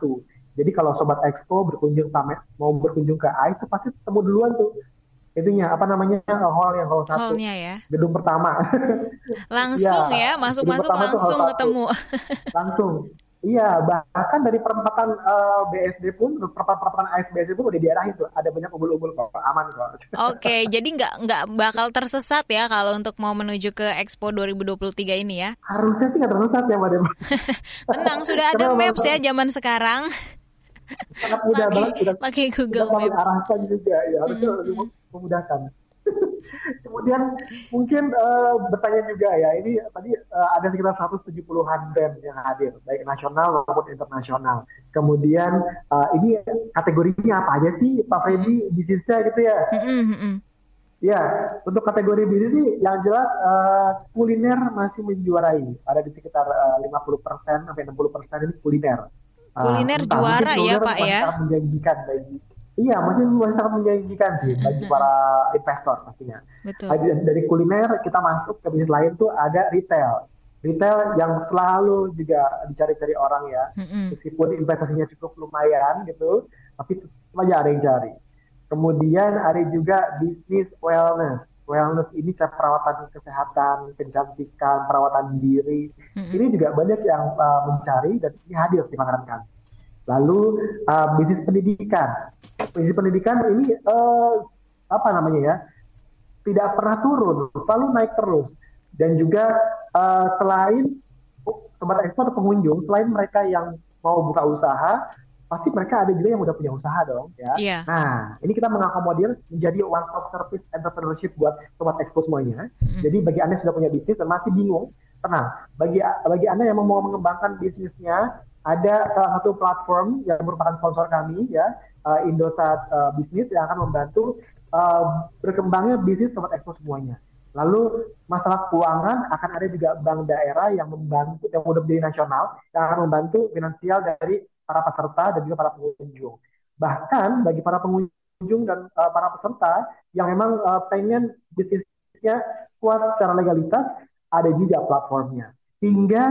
Jadi kalau Sobat Expo berkunjung pamer, mau berkunjung ke ICE, itu pasti ketemu duluan tuh. Itunya apa namanya hall yang hall satu. Hallnya ya. Gedung pertama. Langsung ya, ya masuk-masuk langsung ketemu. Langsung Iya, bahkan dari perempatan uh, eh, BSD pun, perempatan ASBSD pun udah diarahin tuh, ada banyak umbul-umbul kok, aman kok. Oke, okay, jadi nggak nggak bakal tersesat ya kalau untuk mau menuju ke Expo 2023 ini ya? Harusnya sih nggak tersesat ya, Mbak Tenang, sudah ada Maps ya zaman sekarang. Sangat mudah banget. Pakai Google Maps. arahkan juga, ya harusnya mm -hmm memudahkan. Kemudian mungkin uh, bertanya juga ya, ini tadi uh, ada sekitar 170-an band yang hadir, baik nasional maupun internasional. Kemudian uh, ini kategorinya apa aja sih Pak Freddy bisnisnya gitu ya? Ya, untuk kategori bisnis sih yang jelas uh, kuliner masih menjuarai. Ada di sekitar uh, 50% sampai 60% ini kuliner. Kuliner uh, juara ya Pak ya? menjanjikan bagi Iya, masih masih sangat menjanjikan sih bagi para investor pastinya. Betul. Dari kuliner kita masuk ke bisnis lain tuh ada retail. Retail yang selalu juga dicari-cari orang ya, mm-hmm. meskipun investasinya cukup lumayan gitu, tapi tetap aja ada yang cari. Kemudian ada juga bisnis wellness. Wellness ini kayak perawatan kesehatan, kecantikan, perawatan diri. Mm-hmm. Ini juga banyak yang uh, mencari dan ini hadir di pameran kami. Lalu uh, bisnis pendidikan. Bisnis pendidikan ini uh, apa namanya ya? Tidak pernah turun, selalu naik terus. Dan juga uh, selain sobat ekspor pengunjung, selain mereka yang mau buka usaha, pasti mereka ada juga yang udah punya usaha dong, ya. Yeah. Nah, ini kita mengakomodir menjadi one stop service entrepreneurship buat sobat ekspor semuanya. Mm-hmm. Jadi bagi anda yang sudah punya bisnis dan masih bingung, tenang. Bagi bagi anda yang mau mengembangkan bisnisnya, ada salah satu platform yang merupakan sponsor kami ya uh, Indosat uh, Bisnis yang akan membantu uh, berkembangnya bisnis sobat ekspor semuanya. Lalu masalah keuangan akan ada juga bank daerah yang membantu yang udah menjadi nasional yang akan membantu finansial dari para peserta dan juga para pengunjung. Bahkan bagi para pengunjung dan uh, para peserta yang memang uh, pengen bisnisnya kuat secara legalitas, ada juga platformnya. Hingga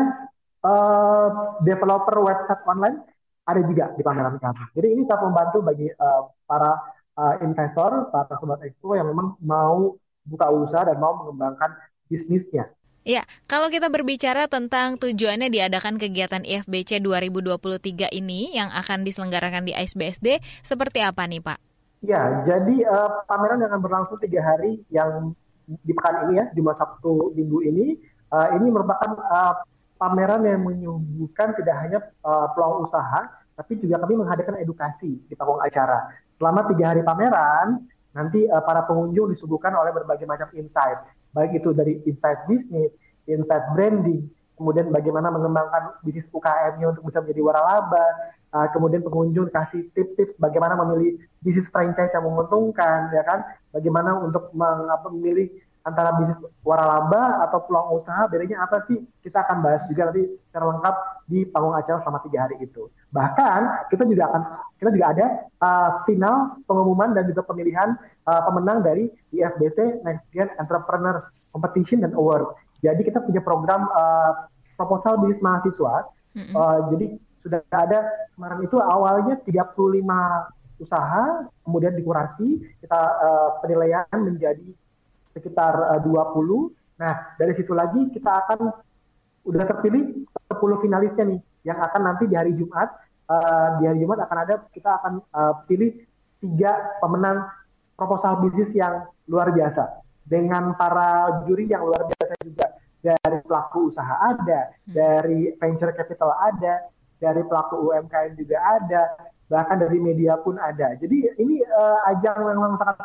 uh, developer website online ada juga di pameran kami. Jadi ini sangat membantu bagi uh, para uh, investor, para sobat expo yang memang mau buka usaha dan mau mengembangkan bisnisnya. Ya, kalau kita berbicara tentang tujuannya diadakan kegiatan IFBC 2023 ini yang akan diselenggarakan di ISBSD, seperti apa nih Pak? Ya, jadi uh, pameran yang akan berlangsung tiga hari yang di pekan ini ya, masa Sabtu Minggu ini, uh, ini merupakan uh, pameran yang menyuguhkan tidak hanya uh, peluang usaha, tapi juga kami menghadirkan edukasi di panggung acara. Selama tiga hari pameran, nanti uh, para pengunjung disuguhkan oleh berbagai macam insight, baik itu dari insight bisnis, insight branding, kemudian bagaimana mengembangkan bisnis UKM-nya untuk bisa menjadi waralaba, uh, kemudian pengunjung kasih tips-tips bagaimana memilih bisnis franchise yang menguntungkan, ya kan, bagaimana untuk memilih antara bisnis waralaba atau peluang usaha bedanya apa sih kita akan bahas juga nanti secara lengkap di panggung acara selama tiga hari itu bahkan kita juga akan kita juga ada uh, final pengumuman dan juga pemilihan uh, pemenang dari IFBC Next Gen Entrepreneurs Competition dan Award Jadi kita punya program uh, proposal bisnis mahasiswa. Mm-hmm. Uh, jadi sudah ada kemarin itu awalnya 35 usaha, kemudian dikurasi, kita uh, penilaian menjadi sekitar uh, 20. Nah, dari situ lagi kita akan udah terpilih 10 finalisnya nih yang akan nanti di hari Jumat uh, di hari Jumat akan ada kita akan uh, pilih tiga pemenang proposal bisnis yang luar biasa dengan para juri yang luar biasa juga dari pelaku usaha ada, hmm. dari venture capital ada, dari pelaku UMKM juga ada, bahkan dari media pun ada. Jadi ini uh, ajang yang memang sangat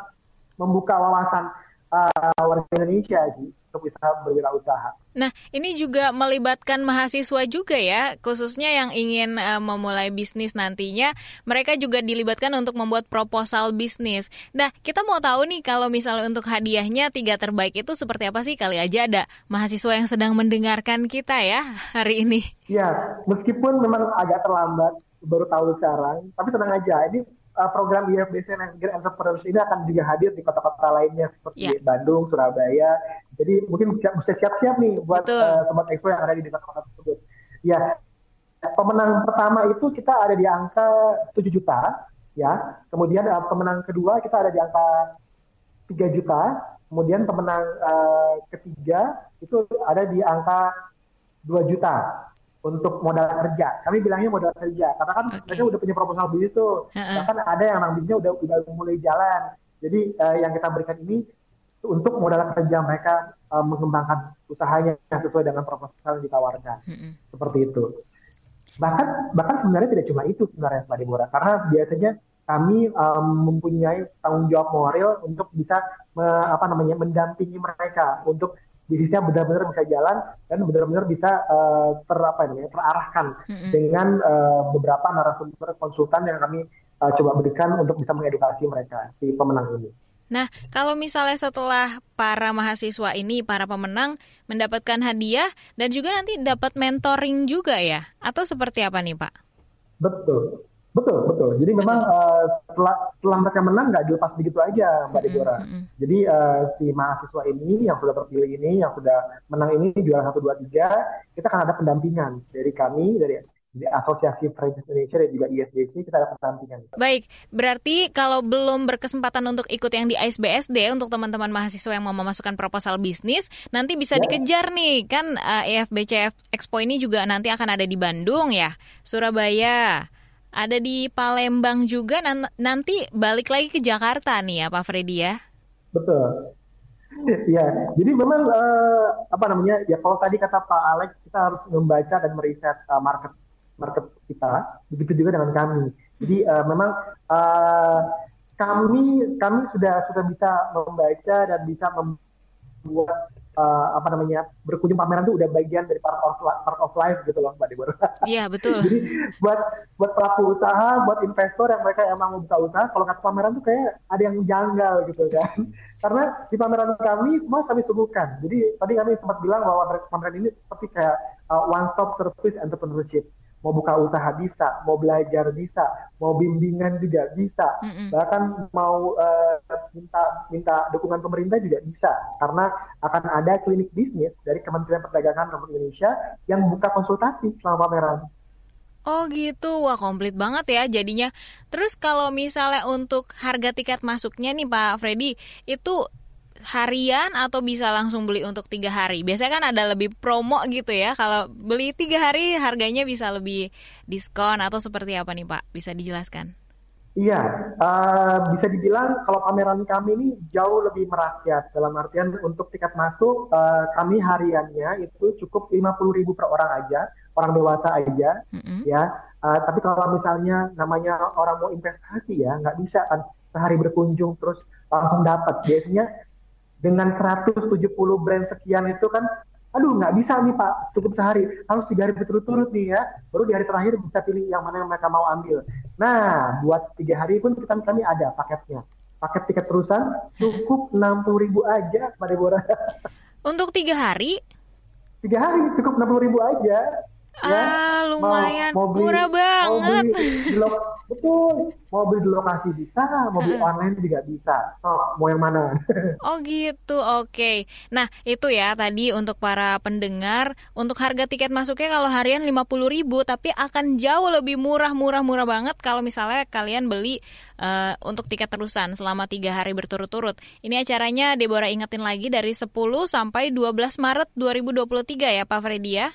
membuka wawasan uh, warga Indonesia sih untuk bisa berwirausaha. Nah, ini juga melibatkan mahasiswa juga ya, khususnya yang ingin uh, memulai bisnis nantinya, mereka juga dilibatkan untuk membuat proposal bisnis. Nah, kita mau tahu nih kalau misalnya untuk hadiahnya tiga terbaik itu seperti apa sih? Kali aja ada mahasiswa yang sedang mendengarkan kita ya hari ini. Ya, meskipun memang agak terlambat, baru tahu sekarang, tapi tenang aja, ini uh, program IFBC Green Entrepreneurs ini akan juga hadir di kota-kota lainnya seperti yeah. Bandung, Surabaya. Jadi mungkin bisa siap-siap nih buat uh, sobat expo yang ada di kota-kota tersebut. Ya, pemenang pertama itu kita ada di angka 7 juta, ya. Kemudian uh, pemenang kedua kita ada di angka 3 juta. Kemudian pemenang uh, ketiga itu ada di angka 2 juta untuk modal kerja. Kami bilangnya modal kerja karena kan okay. mereka udah punya proposal bisnis tuh. Uh-uh. Bahkan ada yang orang bisnisnya udah udah mulai jalan. Jadi uh, yang kita berikan ini untuk modal kerja mereka uh, mengembangkan usahanya sesuai dengan proposal yang ditawarkan. Uh-uh. Seperti itu. Bahkan bahkan sebenarnya tidak cuma itu sebenarnya Mbak Deborah karena biasanya kami um, mempunyai tanggung jawab moral untuk bisa me, apa namanya mendampingi mereka untuk bisnisnya benar-benar bisa jalan dan benar-benar bisa uh, ter apa namanya terarahkan mm-hmm. dengan uh, beberapa narasumber konsultan yang kami uh, coba berikan untuk bisa mengedukasi mereka si pemenang ini. Nah, kalau misalnya setelah para mahasiswa ini, para pemenang mendapatkan hadiah dan juga nanti dapat mentoring juga ya, atau seperti apa nih Pak? Betul. Betul, betul. Jadi memang uh, setelah, setelah mereka menang nggak dilepas begitu aja, Mbak Deborah. Mm -hmm. Jadi uh, si mahasiswa ini yang sudah terpilih ini, yang sudah menang ini juara satu dua tiga, kita akan ada pendampingan dari kami, dari di Asosiasi Franchise Indonesia dan juga ISDC kita ada pendampingan. Baik, berarti kalau belum berkesempatan untuk ikut yang di ISBSD untuk teman-teman mahasiswa yang mau memasukkan proposal bisnis, nanti bisa ya. dikejar nih kan uh, eh, EFBCF Expo ini juga nanti akan ada di Bandung ya, Surabaya ada di Palembang juga nanti balik lagi ke Jakarta nih ya Pak Freddy ya. Betul. Ya, jadi memang uh, apa namanya ya kalau tadi kata Pak Alex kita harus membaca dan meriset uh, market market kita, begitu juga dengan kami. Jadi uh, memang uh, kami kami sudah sudah bisa membaca dan bisa membuat uh, apa namanya berkunjung pameran itu udah bagian dari part of part of life gitu loh mbak Deborah. Iya betul. Jadi buat buat pelaku usaha, buat investor yang mereka emang mau buka usaha, kalau nggak pameran tuh kayak ada yang janggal gitu kan. Karena di pameran kami semua kami suguhkan. Jadi tadi kami sempat bilang bahwa pameran ini seperti kayak uh, one stop service entrepreneurship mau buka usaha bisa, mau belajar bisa, mau bimbingan juga bisa, mm-hmm. bahkan mau uh, minta minta dukungan pemerintah juga bisa, karena akan ada klinik bisnis dari Kementerian Perdagangan Republik Indonesia yang buka konsultasi selama pameran. Oh gitu, wah komplit banget ya jadinya. Terus kalau misalnya untuk harga tiket masuknya nih Pak Freddy, itu harian atau bisa langsung beli untuk tiga hari? Biasanya kan ada lebih promo gitu ya. Kalau beli tiga hari harganya bisa lebih diskon atau seperti apa nih Pak? Bisa dijelaskan? Iya, uh, bisa dibilang kalau pameran kami ini jauh lebih merakyat. Dalam artian untuk tiket masuk uh, kami hariannya itu cukup lima puluh ribu per orang aja, orang dewasa aja, mm-hmm. ya. Uh, tapi kalau misalnya namanya orang mau investasi ya, nggak bisa kan sehari berkunjung terus langsung dapat. Biasanya dengan 170 brand sekian itu kan aduh nggak bisa nih pak. Cukup sehari. Harus tiga hari berturut-turut nih ya. Baru di hari terakhir bisa pilih yang mana yang mereka mau ambil. Nah buat tiga hari pun kita kami ada paketnya. Paket tiket terusan cukup enam puluh ribu aja mbak Deborah. Untuk tiga hari? Tiga hari cukup enam puluh ribu aja ya, ah lumayan mau, mau beli, murah banget mau beli betul mau beli di lokasi bisa, mau beli online juga bisa. So, mau yang mana? oh gitu, oke. Nah itu ya tadi untuk para pendengar, untuk harga tiket masuknya kalau harian 50 ribu, tapi akan jauh lebih murah, murah, murah banget kalau misalnya kalian beli uh, untuk tiket terusan selama tiga hari berturut-turut. Ini acaranya Deborah ingetin lagi dari 10 sampai 12 Maret 2023 ya Pak Freddy ya?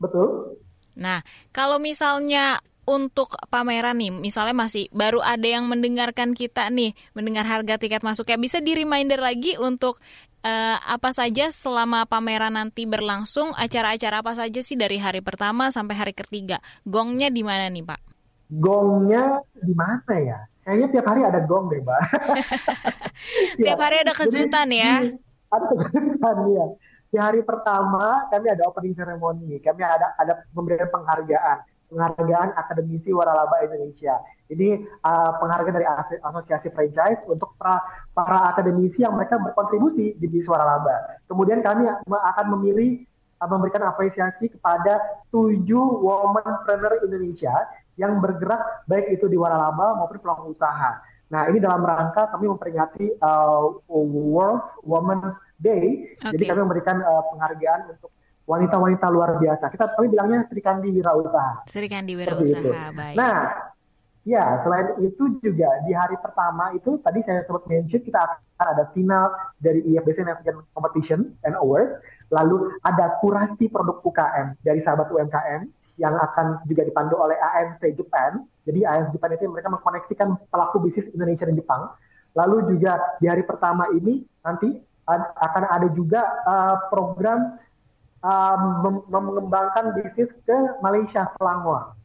Betul. Nah, kalau misalnya untuk pameran nih, misalnya masih baru ada yang mendengarkan kita nih, mendengar harga tiket masuk ya bisa di reminder lagi untuk uh, apa saja selama pameran nanti berlangsung, acara-acara apa saja sih dari hari pertama sampai hari ketiga. Gongnya di mana nih, Pak? Gongnya di mana ya? Kayaknya tiap hari ada gong deh, Mbak. tiap hari ada kejutan Jadi, ya. Ada kejutan ya. Di hari pertama kami ada opening ceremony, kami ada ada pemberian penghargaan penghargaan akademisi waralaba Indonesia. Ini uh, penghargaan dari asosiasi franchise untuk para, para akademisi yang mereka berkontribusi di bisnis waralaba. Kemudian kami akan memilih uh, memberikan apresiasi kepada tujuh womanpreneur Indonesia yang bergerak baik itu di waralaba maupun pelaku usaha. Nah ini dalam rangka kami memperingati uh, World Women's Day, okay. jadi kami memberikan uh, penghargaan untuk wanita-wanita luar biasa. Kita kami bilangnya Sri Kandi Wirausaha. Sri Kandi Wirausaha, baik. Nah, ya selain itu juga di hari pertama itu tadi saya sempat mention kita akan ada final dari IFBC Navigation Competition and Awards. Lalu ada kurasi produk UKM dari sahabat UMKM yang akan juga dipandu oleh ANC Japan. Jadi ANC Japan itu mereka mengkoneksikan pelaku bisnis Indonesia dan Jepang. Lalu juga di hari pertama ini nanti akan ada juga uh, program um, mengembangkan bisnis ke Malaysia Selangor.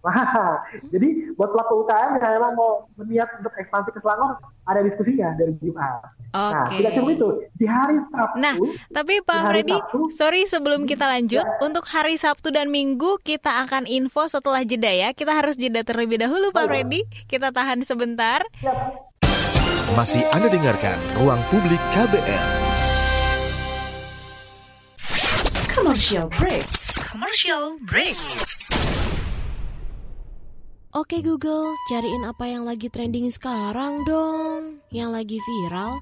Jadi buat pelaku UKM yang memang mau berniat untuk ekspansi ke Selangor ada diskusinya dari Jumat. Oke. Nah, tidak cuma itu di hari Sabtu. Nah, tapi Pak Freddy, sorry sebelum kita lanjut, ya. untuk hari Sabtu dan Minggu kita akan info setelah jeda ya. Kita harus jeda terlebih dahulu Pak oh, Freddy. Kita tahan sebentar. Ya. Masih Anda dengarkan Ruang Publik KBR. Commercial break. Commercial break. Oke Google, cariin apa yang lagi trending sekarang dong. Yang lagi viral,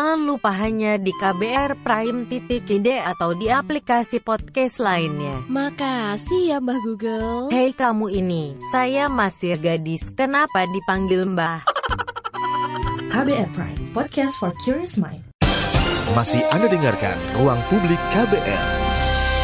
Jangan lupa hanya di KBR Prime titik ide atau di aplikasi podcast lainnya. Makasih ya Mbah Google. Hei kamu ini, saya masih gadis. Kenapa dipanggil Mbah? KBR Prime, podcast for curious mind. Masih Anda dengarkan Ruang Publik KBR.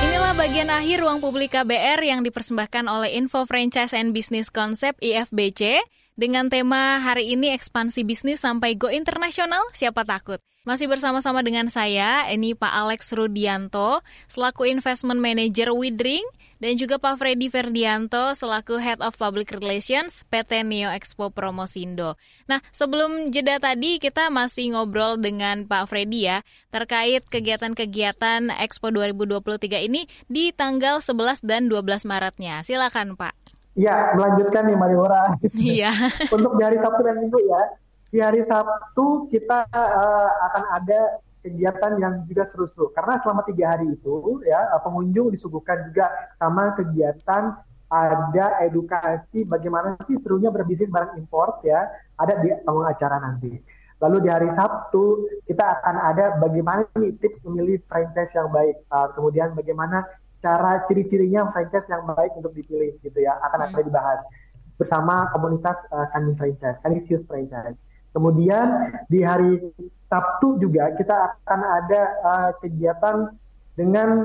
Inilah bagian akhir ruang publik KBR yang dipersembahkan oleh Info Franchise and Business Concept IFBC dengan tema hari ini ekspansi bisnis sampai go internasional, siapa takut? Masih bersama-sama dengan saya, ini Pak Alex Rudianto, selaku Investment Manager Widring, dan juga Pak Freddy Ferdianto, selaku Head of Public Relations PT Neo Expo Promosindo. Nah, sebelum jeda tadi, kita masih ngobrol dengan Pak Freddy ya, terkait kegiatan-kegiatan Expo 2023 ini di tanggal 11 dan 12 Maretnya. Silakan Pak. Iya, melanjutkan nih Mariora. Iya. Untuk di hari Sabtu dan Minggu ya. Di hari Sabtu kita uh, akan ada kegiatan yang juga seru-seru. Karena selama tiga hari itu ya pengunjung disuguhkan juga sama kegiatan ada edukasi bagaimana sih serunya berbisnis barang import ya ada di panggung acara nanti. Lalu di hari Sabtu kita akan ada bagaimana nih tips memilih franchise yang baik. Uh, kemudian bagaimana cara ciri-cirinya franchise yang baik untuk dipilih gitu ya akan akan hmm. dibahas bersama komunitas uh, Kanin franchise, Kanisius franchise. Kemudian di hari Sabtu juga kita akan ada uh, kegiatan dengan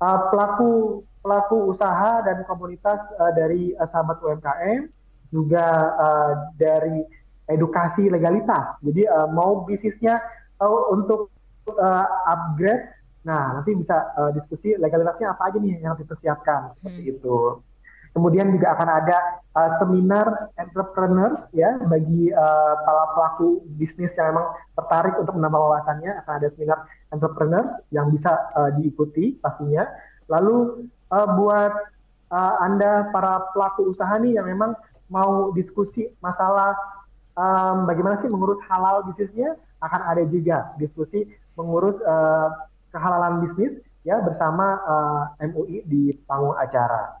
uh, pelaku pelaku usaha dan komunitas uh, dari uh, sahabat UMKM juga uh, dari edukasi legalitas. Jadi uh, mau bisnisnya uh, untuk uh, upgrade Nah, nanti bisa uh, diskusi legalitasnya apa aja nih yang harus dipersiapkan seperti hmm. itu. Kemudian juga akan ada uh, seminar entrepreneurs ya bagi uh, para pelaku bisnis yang memang tertarik untuk menambah wawasannya akan ada seminar entrepreneurs yang bisa uh, diikuti pastinya. Lalu uh, buat uh, anda para pelaku usaha nih yang memang mau diskusi masalah um, bagaimana sih mengurus halal bisnisnya akan ada juga diskusi mengurus uh, kehalalan bisnis ya bersama uh, MUI di panggung acara.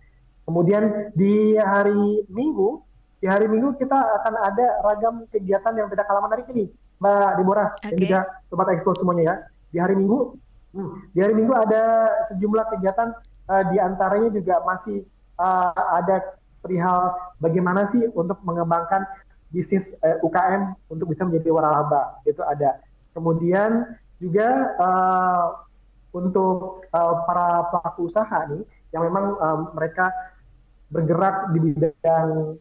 Kemudian di hari Minggu, di hari Minggu kita akan ada ragam kegiatan yang tidak kalah menarik ini, Mbak Deborah okay. dan juga Sobat Expo semuanya ya. Di hari Minggu, hmm, di hari Minggu ada sejumlah kegiatan, uh, di antaranya juga masih uh, ada perihal bagaimana sih untuk mengembangkan bisnis uh, eh, UKM untuk bisa menjadi waralaba itu ada. Kemudian juga uh, untuk uh, para pelaku usaha nih yang memang um, mereka bergerak di bidang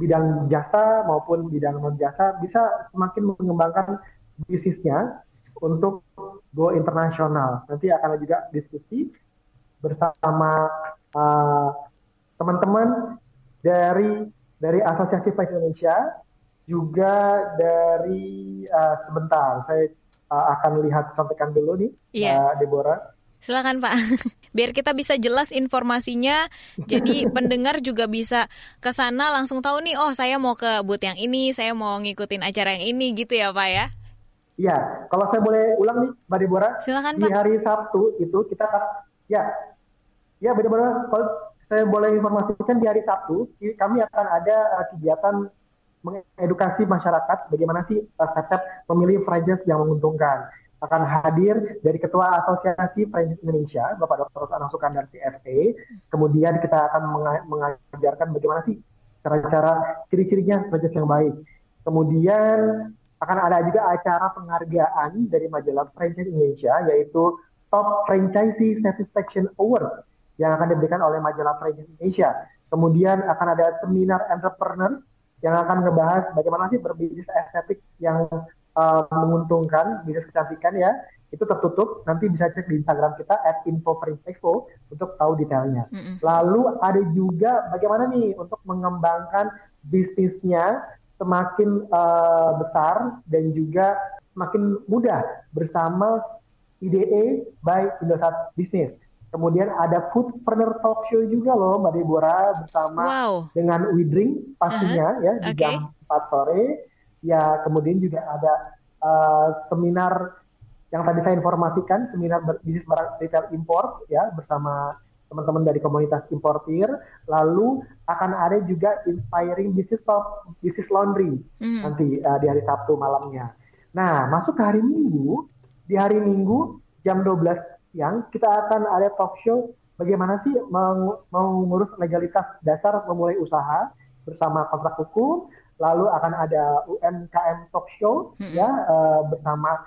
bidang jasa maupun bidang non jasa bisa semakin mengembangkan bisnisnya untuk go internasional. Nanti akan juga diskusi bersama uh, teman-teman dari dari Asosiasi Flight Indonesia juga dari uh, sebentar saya uh, akan lihat sampaikan dulu nih yeah. uh, Deborah. Silakan Pak. Biar kita bisa jelas informasinya, jadi pendengar juga bisa ke sana langsung tahu nih, oh saya mau ke booth yang ini, saya mau ngikutin acara yang ini gitu ya Pak ya. Iya, kalau saya boleh ulang nih Mbak Deborah. Silakan Pak. Di hari Sabtu itu kita ya ya Mbak Deborah, kalau saya boleh informasikan di hari Sabtu kami akan ada uh, kegiatan mengedukasi masyarakat bagaimana sih uh, konsep memilih franchise yang menguntungkan akan hadir dari Ketua Asosiasi Franchise Indonesia, Bapak Dr. Anang Sukandar CFA. Kemudian kita akan mengajarkan bagaimana sih cara-cara ciri-cirinya franchise yang baik. Kemudian akan ada juga acara penghargaan dari majalah Franchise Indonesia, yaitu Top Franchisee Satisfaction Award yang akan diberikan oleh majalah Franchise Indonesia. Kemudian akan ada seminar entrepreneurs yang akan ngebahas bagaimana sih berbisnis estetik yang uh, menguntungkan bisnis kecantikan ya itu tertutup nanti bisa cek di Instagram kita at info untuk tahu detailnya. Mm -hmm. Lalu ada juga bagaimana nih untuk mengembangkan bisnisnya semakin uh, besar dan juga semakin mudah bersama IDE by Indosat Business. Kemudian ada Foodpreneur Talk Show juga loh Mbak Deborah bersama wow. dengan Widring pastinya uh -huh. ya di okay. jam 4 sore ya kemudian juga ada uh, seminar yang tadi saya informasikan seminar bisnis barang retail import ya bersama teman-teman dari komunitas importir lalu akan ada juga inspiring business talk business laundry hmm. nanti uh, di hari Sabtu malamnya nah masuk ke hari Minggu di hari Minggu jam 12 siang kita akan ada talk show bagaimana sih mengurus legalitas dasar memulai usaha bersama kontrak hukum lalu akan ada UMKM Talk Show hmm. ya uh, bersama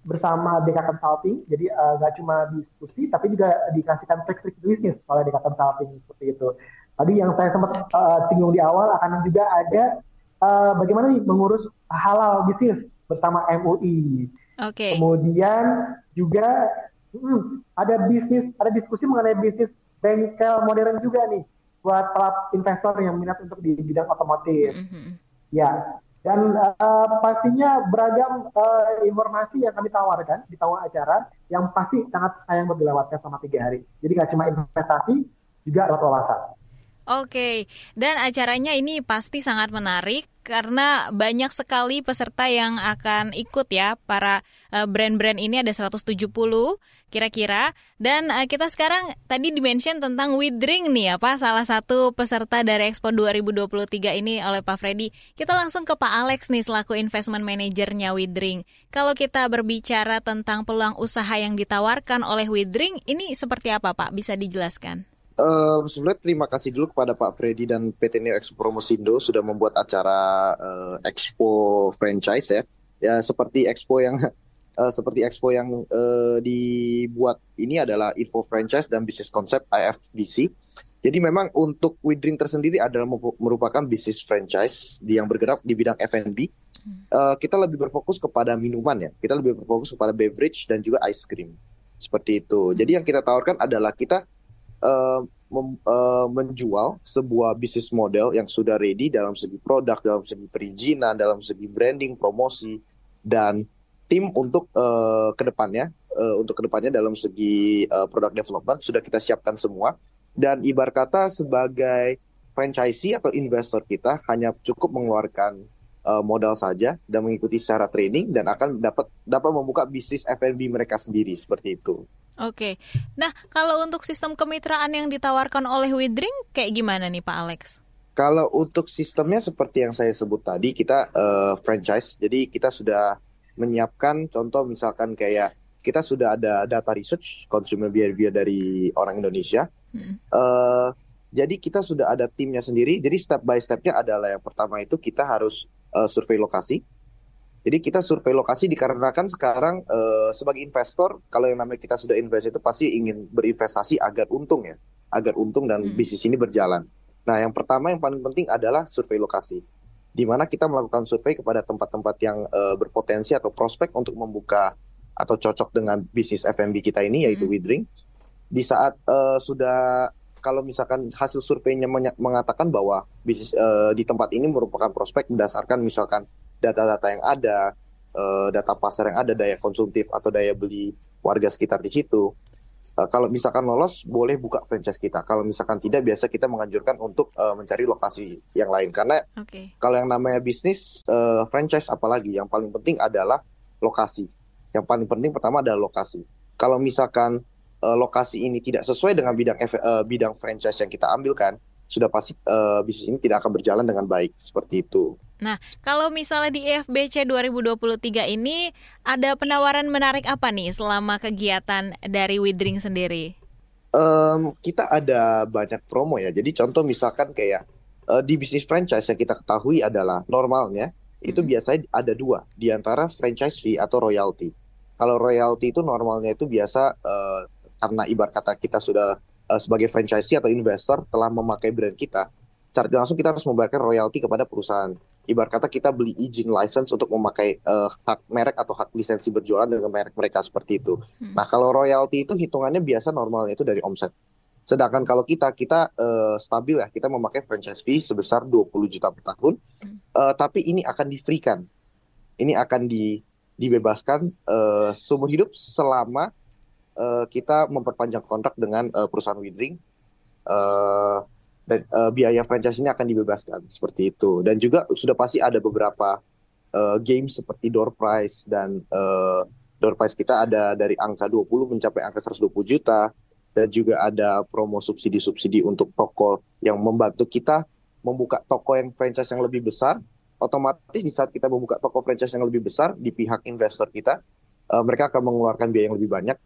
bersama DK Consulting. Jadi eh, nggak uh, cuma diskusi, tapi juga dikasihkan trik-trik bisnis oleh DK Consulting seperti itu. Tadi yang saya sempat uh, singgung di awal akan juga ada uh, bagaimana nih mengurus halal bisnis bersama MUI. Oke. Okay. Kemudian juga hmm, ada bisnis, ada diskusi mengenai bisnis bengkel modern juga nih buat para investor yang minat untuk di bidang otomotif. Mm -hmm. Ya, dan uh, pastinya beragam uh, informasi yang kami tawarkan di tahun acara yang pasti sangat sayang buat dilewatkan selama tiga hari. Jadi nggak cuma investasi, juga dapat wawasan. Oke, dan acaranya ini pasti sangat menarik karena banyak sekali peserta yang akan ikut ya. Para eh, brand-brand ini ada 170 kira-kira. Dan uh, kita sekarang tadi dimention tentang Widring nih ya Pak, salah satu peserta dari Expo 2023 ini oleh Pak Freddy. Kita langsung ke Pak Alex nih selaku investment manajernya Widring. Kalau kita berbicara tentang peluang usaha yang ditawarkan oleh Widring, ini seperti apa Pak? Bisa dijelaskan? Uh, sebenarnya terima kasih dulu kepada Pak Freddy dan PT Neo Expo Promosindo sudah membuat acara uh, Expo franchise ya. Ya seperti Expo yang uh, seperti Expo yang uh, dibuat ini adalah Info Franchise dan Bisnis Konsep IFBC. Jadi memang untuk Widring tersendiri adalah merupakan bisnis franchise yang bergerak di bidang F&B. Uh, kita lebih berfokus kepada minuman ya. Kita lebih berfokus kepada beverage dan juga ice cream. Seperti itu. Jadi yang kita tawarkan adalah kita uh, mem, uh, menjual sebuah bisnis model yang sudah ready dalam segi produk, dalam segi perizinan, dalam segi branding, promosi, dan tim untuk uh, ke depannya, uh, untuk ke depannya dalam segi uh, product development sudah kita siapkan semua. Dan ibarat kata sebagai franchisee atau investor kita hanya cukup mengeluarkan uh, modal saja dan mengikuti secara training dan akan dapat dapat membuka bisnis F&B mereka sendiri seperti itu. Oke. Nah, kalau untuk sistem kemitraan yang ditawarkan oleh Widring kayak gimana nih Pak Alex? Kalau untuk sistemnya seperti yang saya sebut tadi, kita uh, franchise. Jadi kita sudah menyiapkan contoh misalkan kayak kita sudah ada data research consumer behavior dari orang Indonesia. Hmm. Uh, jadi kita sudah ada timnya sendiri. Jadi step by stepnya adalah yang pertama itu kita harus uh, survei lokasi jadi kita survei lokasi dikarenakan sekarang uh, sebagai investor kalau yang namanya kita sudah invest itu pasti ingin berinvestasi agar untung ya, agar untung dan hmm. bisnis ini berjalan. Nah, yang pertama yang paling penting adalah survei lokasi. Di mana kita melakukan survei kepada tempat-tempat yang uh, berpotensi atau prospek untuk membuka atau cocok dengan bisnis F&B kita ini yaitu hmm. Widring. Di saat uh, sudah kalau misalkan hasil surveinya mengatakan bahwa bisnis uh, di tempat ini merupakan prospek berdasarkan misalkan data-data yang ada, uh, data pasar yang ada, daya konsumtif atau daya beli warga sekitar di situ. Uh, kalau misalkan lolos, boleh buka franchise kita. Kalau misalkan tidak, biasa kita menganjurkan untuk uh, mencari lokasi yang lain. Karena okay. kalau yang namanya bisnis uh, franchise, apalagi yang paling penting adalah lokasi. Yang paling penting pertama adalah lokasi. Kalau misalkan uh, lokasi ini tidak sesuai dengan bidang uh, bidang franchise yang kita ambilkan, sudah pasti uh, bisnis ini tidak akan berjalan dengan baik seperti itu. Nah, kalau misalnya di IFBC 2023 ini ada penawaran menarik apa nih selama kegiatan dari Widring sendiri? Um, kita ada banyak promo ya. Jadi contoh misalkan kayak uh, di bisnis franchise yang kita ketahui adalah normalnya itu hmm. biasanya ada dua di antara franchise fee atau royalty. Kalau royalty itu normalnya itu biasa uh, karena ibarat kata kita sudah uh, sebagai franchisee atau investor telah memakai brand kita, secara langsung kita harus membayarkan royalti kepada perusahaan ibarat kata kita beli izin license untuk memakai uh, hak merek atau hak lisensi berjualan dengan merek mereka seperti itu. Hmm. Nah, kalau royalti itu hitungannya biasa normalnya itu dari omset. Sedangkan kalau kita kita uh, stabil ya, kita memakai franchise fee sebesar 20 juta per tahun. Hmm. Uh, tapi ini akan di-free-kan. Ini akan di dibebaskan uh, seumur hidup selama uh, kita memperpanjang kontrak dengan uh, perusahaan Widring. Uh, uh, biaya franchise ini akan dibebaskan seperti itu. Dan juga sudah pasti ada beberapa uh, game seperti door prize dan uh, door prize kita ada dari angka 20 mencapai angka 120 juta. Dan juga ada promo subsidi-subsidi untuk toko yang membantu kita membuka toko yang franchise yang lebih besar. Otomatis di saat kita membuka toko franchise yang lebih besar di pihak investor kita uh, mereka akan mengeluarkan biaya yang lebih banyak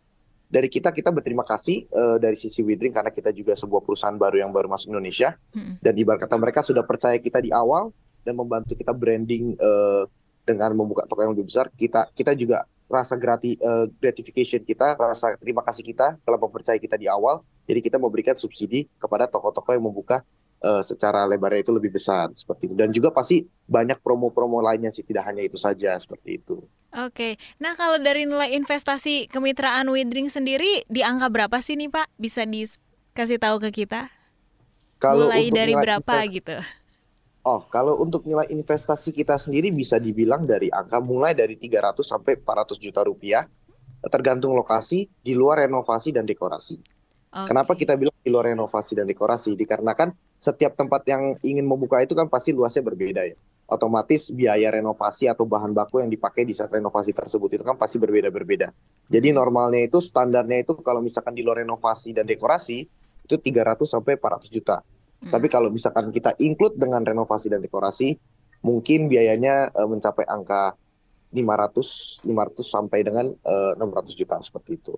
dari kita kita berterima kasih uh, dari sisi Widring karena kita juga sebuah perusahaan baru yang baru masuk Indonesia. Hmm. dan ibarat kata mereka sudah percaya kita di awal dan membantu kita branding uh, dengan membuka toko yang lebih besar. Kita kita juga rasa grati, uh, gratification kita rasa terima kasih kita telah mempercayai kita di awal. Jadi kita memberikan subsidi kepada toko-toko yang membuka uh, secara lebarnya itu lebih besar seperti itu dan juga pasti banyak promo-promo lainnya sih tidak hanya itu saja seperti itu. Oke, nah kalau dari nilai investasi kemitraan Widring sendiri di angka berapa sih nih Pak? Bisa dikasih tahu ke kita? Kalau Mulai dari berapa gitu? Oh, kalau untuk nilai investasi kita sendiri bisa dibilang dari angka mulai dari 300 sampai 400 juta rupiah tergantung lokasi di luar renovasi dan dekorasi. Okay. Kenapa kita bilang di luar renovasi dan dekorasi? Dikarenakan setiap tempat yang ingin membuka itu kan pasti luasnya berbeda ya. Otomatis biaya renovasi atau bahan baku yang dipakai di saat renovasi tersebut itu kan pasti berbeda-berbeda. Jadi normalnya itu standarnya itu kalau misalkan di luar renovasi dan dekorasi itu 300 sampai 400 juta. Hmm. Tapi kalau misalkan kita include dengan renovasi dan dekorasi, mungkin biayanya uh, mencapai angka 500 500 sampai dengan uh, eh, 600 juta seperti itu.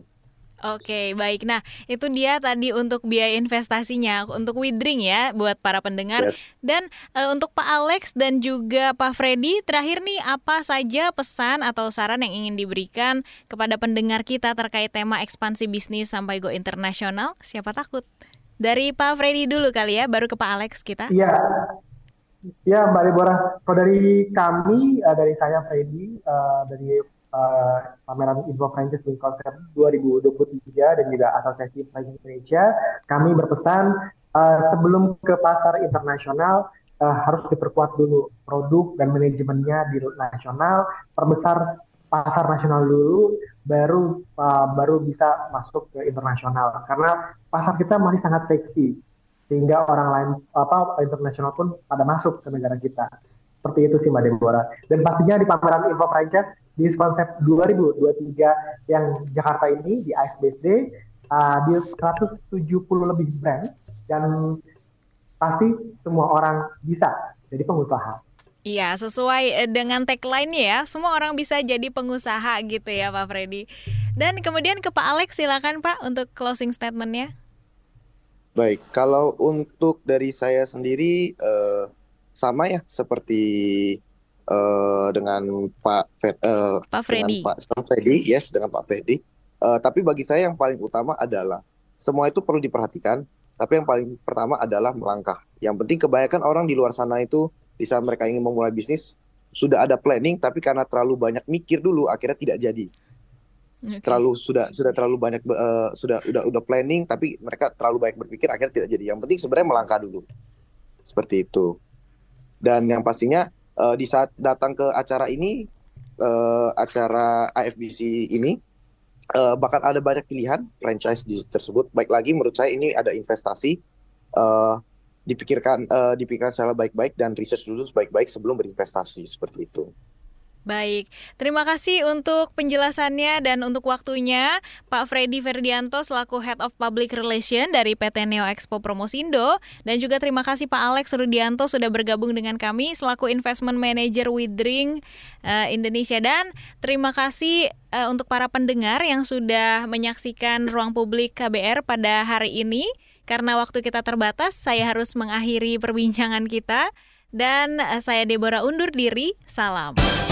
Oke, baik. Nah, itu dia tadi untuk biaya investasinya untuk Widring ya buat para pendengar. Yes. Dan uh, untuk Pak Alex dan juga Pak Freddy, terakhir nih apa saja pesan atau saran yang ingin diberikan kepada pendengar kita terkait tema ekspansi bisnis sampai go internasional? Siapa takut? Dari Pak Freddy dulu kali ya, baru ke Pak Alex kita. Iya. Ya, Mbak Deborah. Kalau dari kami, uh, dari saya Freddy, uh, dari uh, pameran Info Franchise Business Concept 2023 dan juga Asosiasi Franchise Indonesia, kami berpesan uh, sebelum ke pasar internasional uh, harus diperkuat dulu produk dan manajemennya di nasional, perbesar pasar nasional dulu, baru uh, baru bisa masuk ke internasional. Karena pasar kita masih sangat seksi, sehingga orang lain apa internasional pun pada masuk ke negara kita. Seperti itu sih Mbak Deborah. Dan pastinya di pameran Info Franchise di konsep 2023 yang Jakarta ini di ISBSD uh, di 170 lebih brand dan pasti semua orang bisa jadi pengusaha. Iya, sesuai eh, dengan tagline ya, semua orang bisa jadi pengusaha gitu ya Pak Freddy. Dan kemudian ke Pak Alex silakan Pak untuk closing statementnya. Baik, kalau untuk dari saya sendiri uh, sama ya seperti uh, dengan Pak Fe, uh, Pak Freddy. Pak, Freddy, yes dengan Pak Freddy. Uh, tapi bagi saya yang paling utama adalah semua itu perlu diperhatikan. Tapi yang paling pertama adalah melangkah. Yang penting kebanyakan orang di luar sana itu bisa mereka ingin memulai bisnis sudah ada planning, tapi karena terlalu banyak mikir dulu akhirnya tidak jadi. Okay. Terlalu sudah sudah terlalu banyak uh, sudah udah udah planning, tapi mereka terlalu banyak berpikir akhirnya tidak jadi. Yang penting sebenarnya melangkah dulu. Seperti itu. Dan yang pastinya uh, di saat datang ke acara ini, uh, acara AFBC ini, uh, bakal ada banyak pilihan franchise di tersebut. Baik lagi menurut saya ini ada investasi. Uh, dipikirkan uh, dipikirkan secara baik-baik dan research dulu baik-baik sebelum berinvestasi seperti itu. Baik, terima kasih untuk penjelasannya dan untuk waktunya Pak Freddy Ferdianto selaku Head of Public Relation dari PT Neo Expo Promosindo dan juga terima kasih Pak Alex Rudianto sudah bergabung dengan kami selaku Investment Manager Withring uh, Indonesia dan terima kasih uh, untuk para pendengar yang sudah menyaksikan Ruang Publik KBR pada hari ini. Karena waktu kita terbatas, saya harus mengakhiri perbincangan kita dan uh, saya Deborah undur diri. Salam.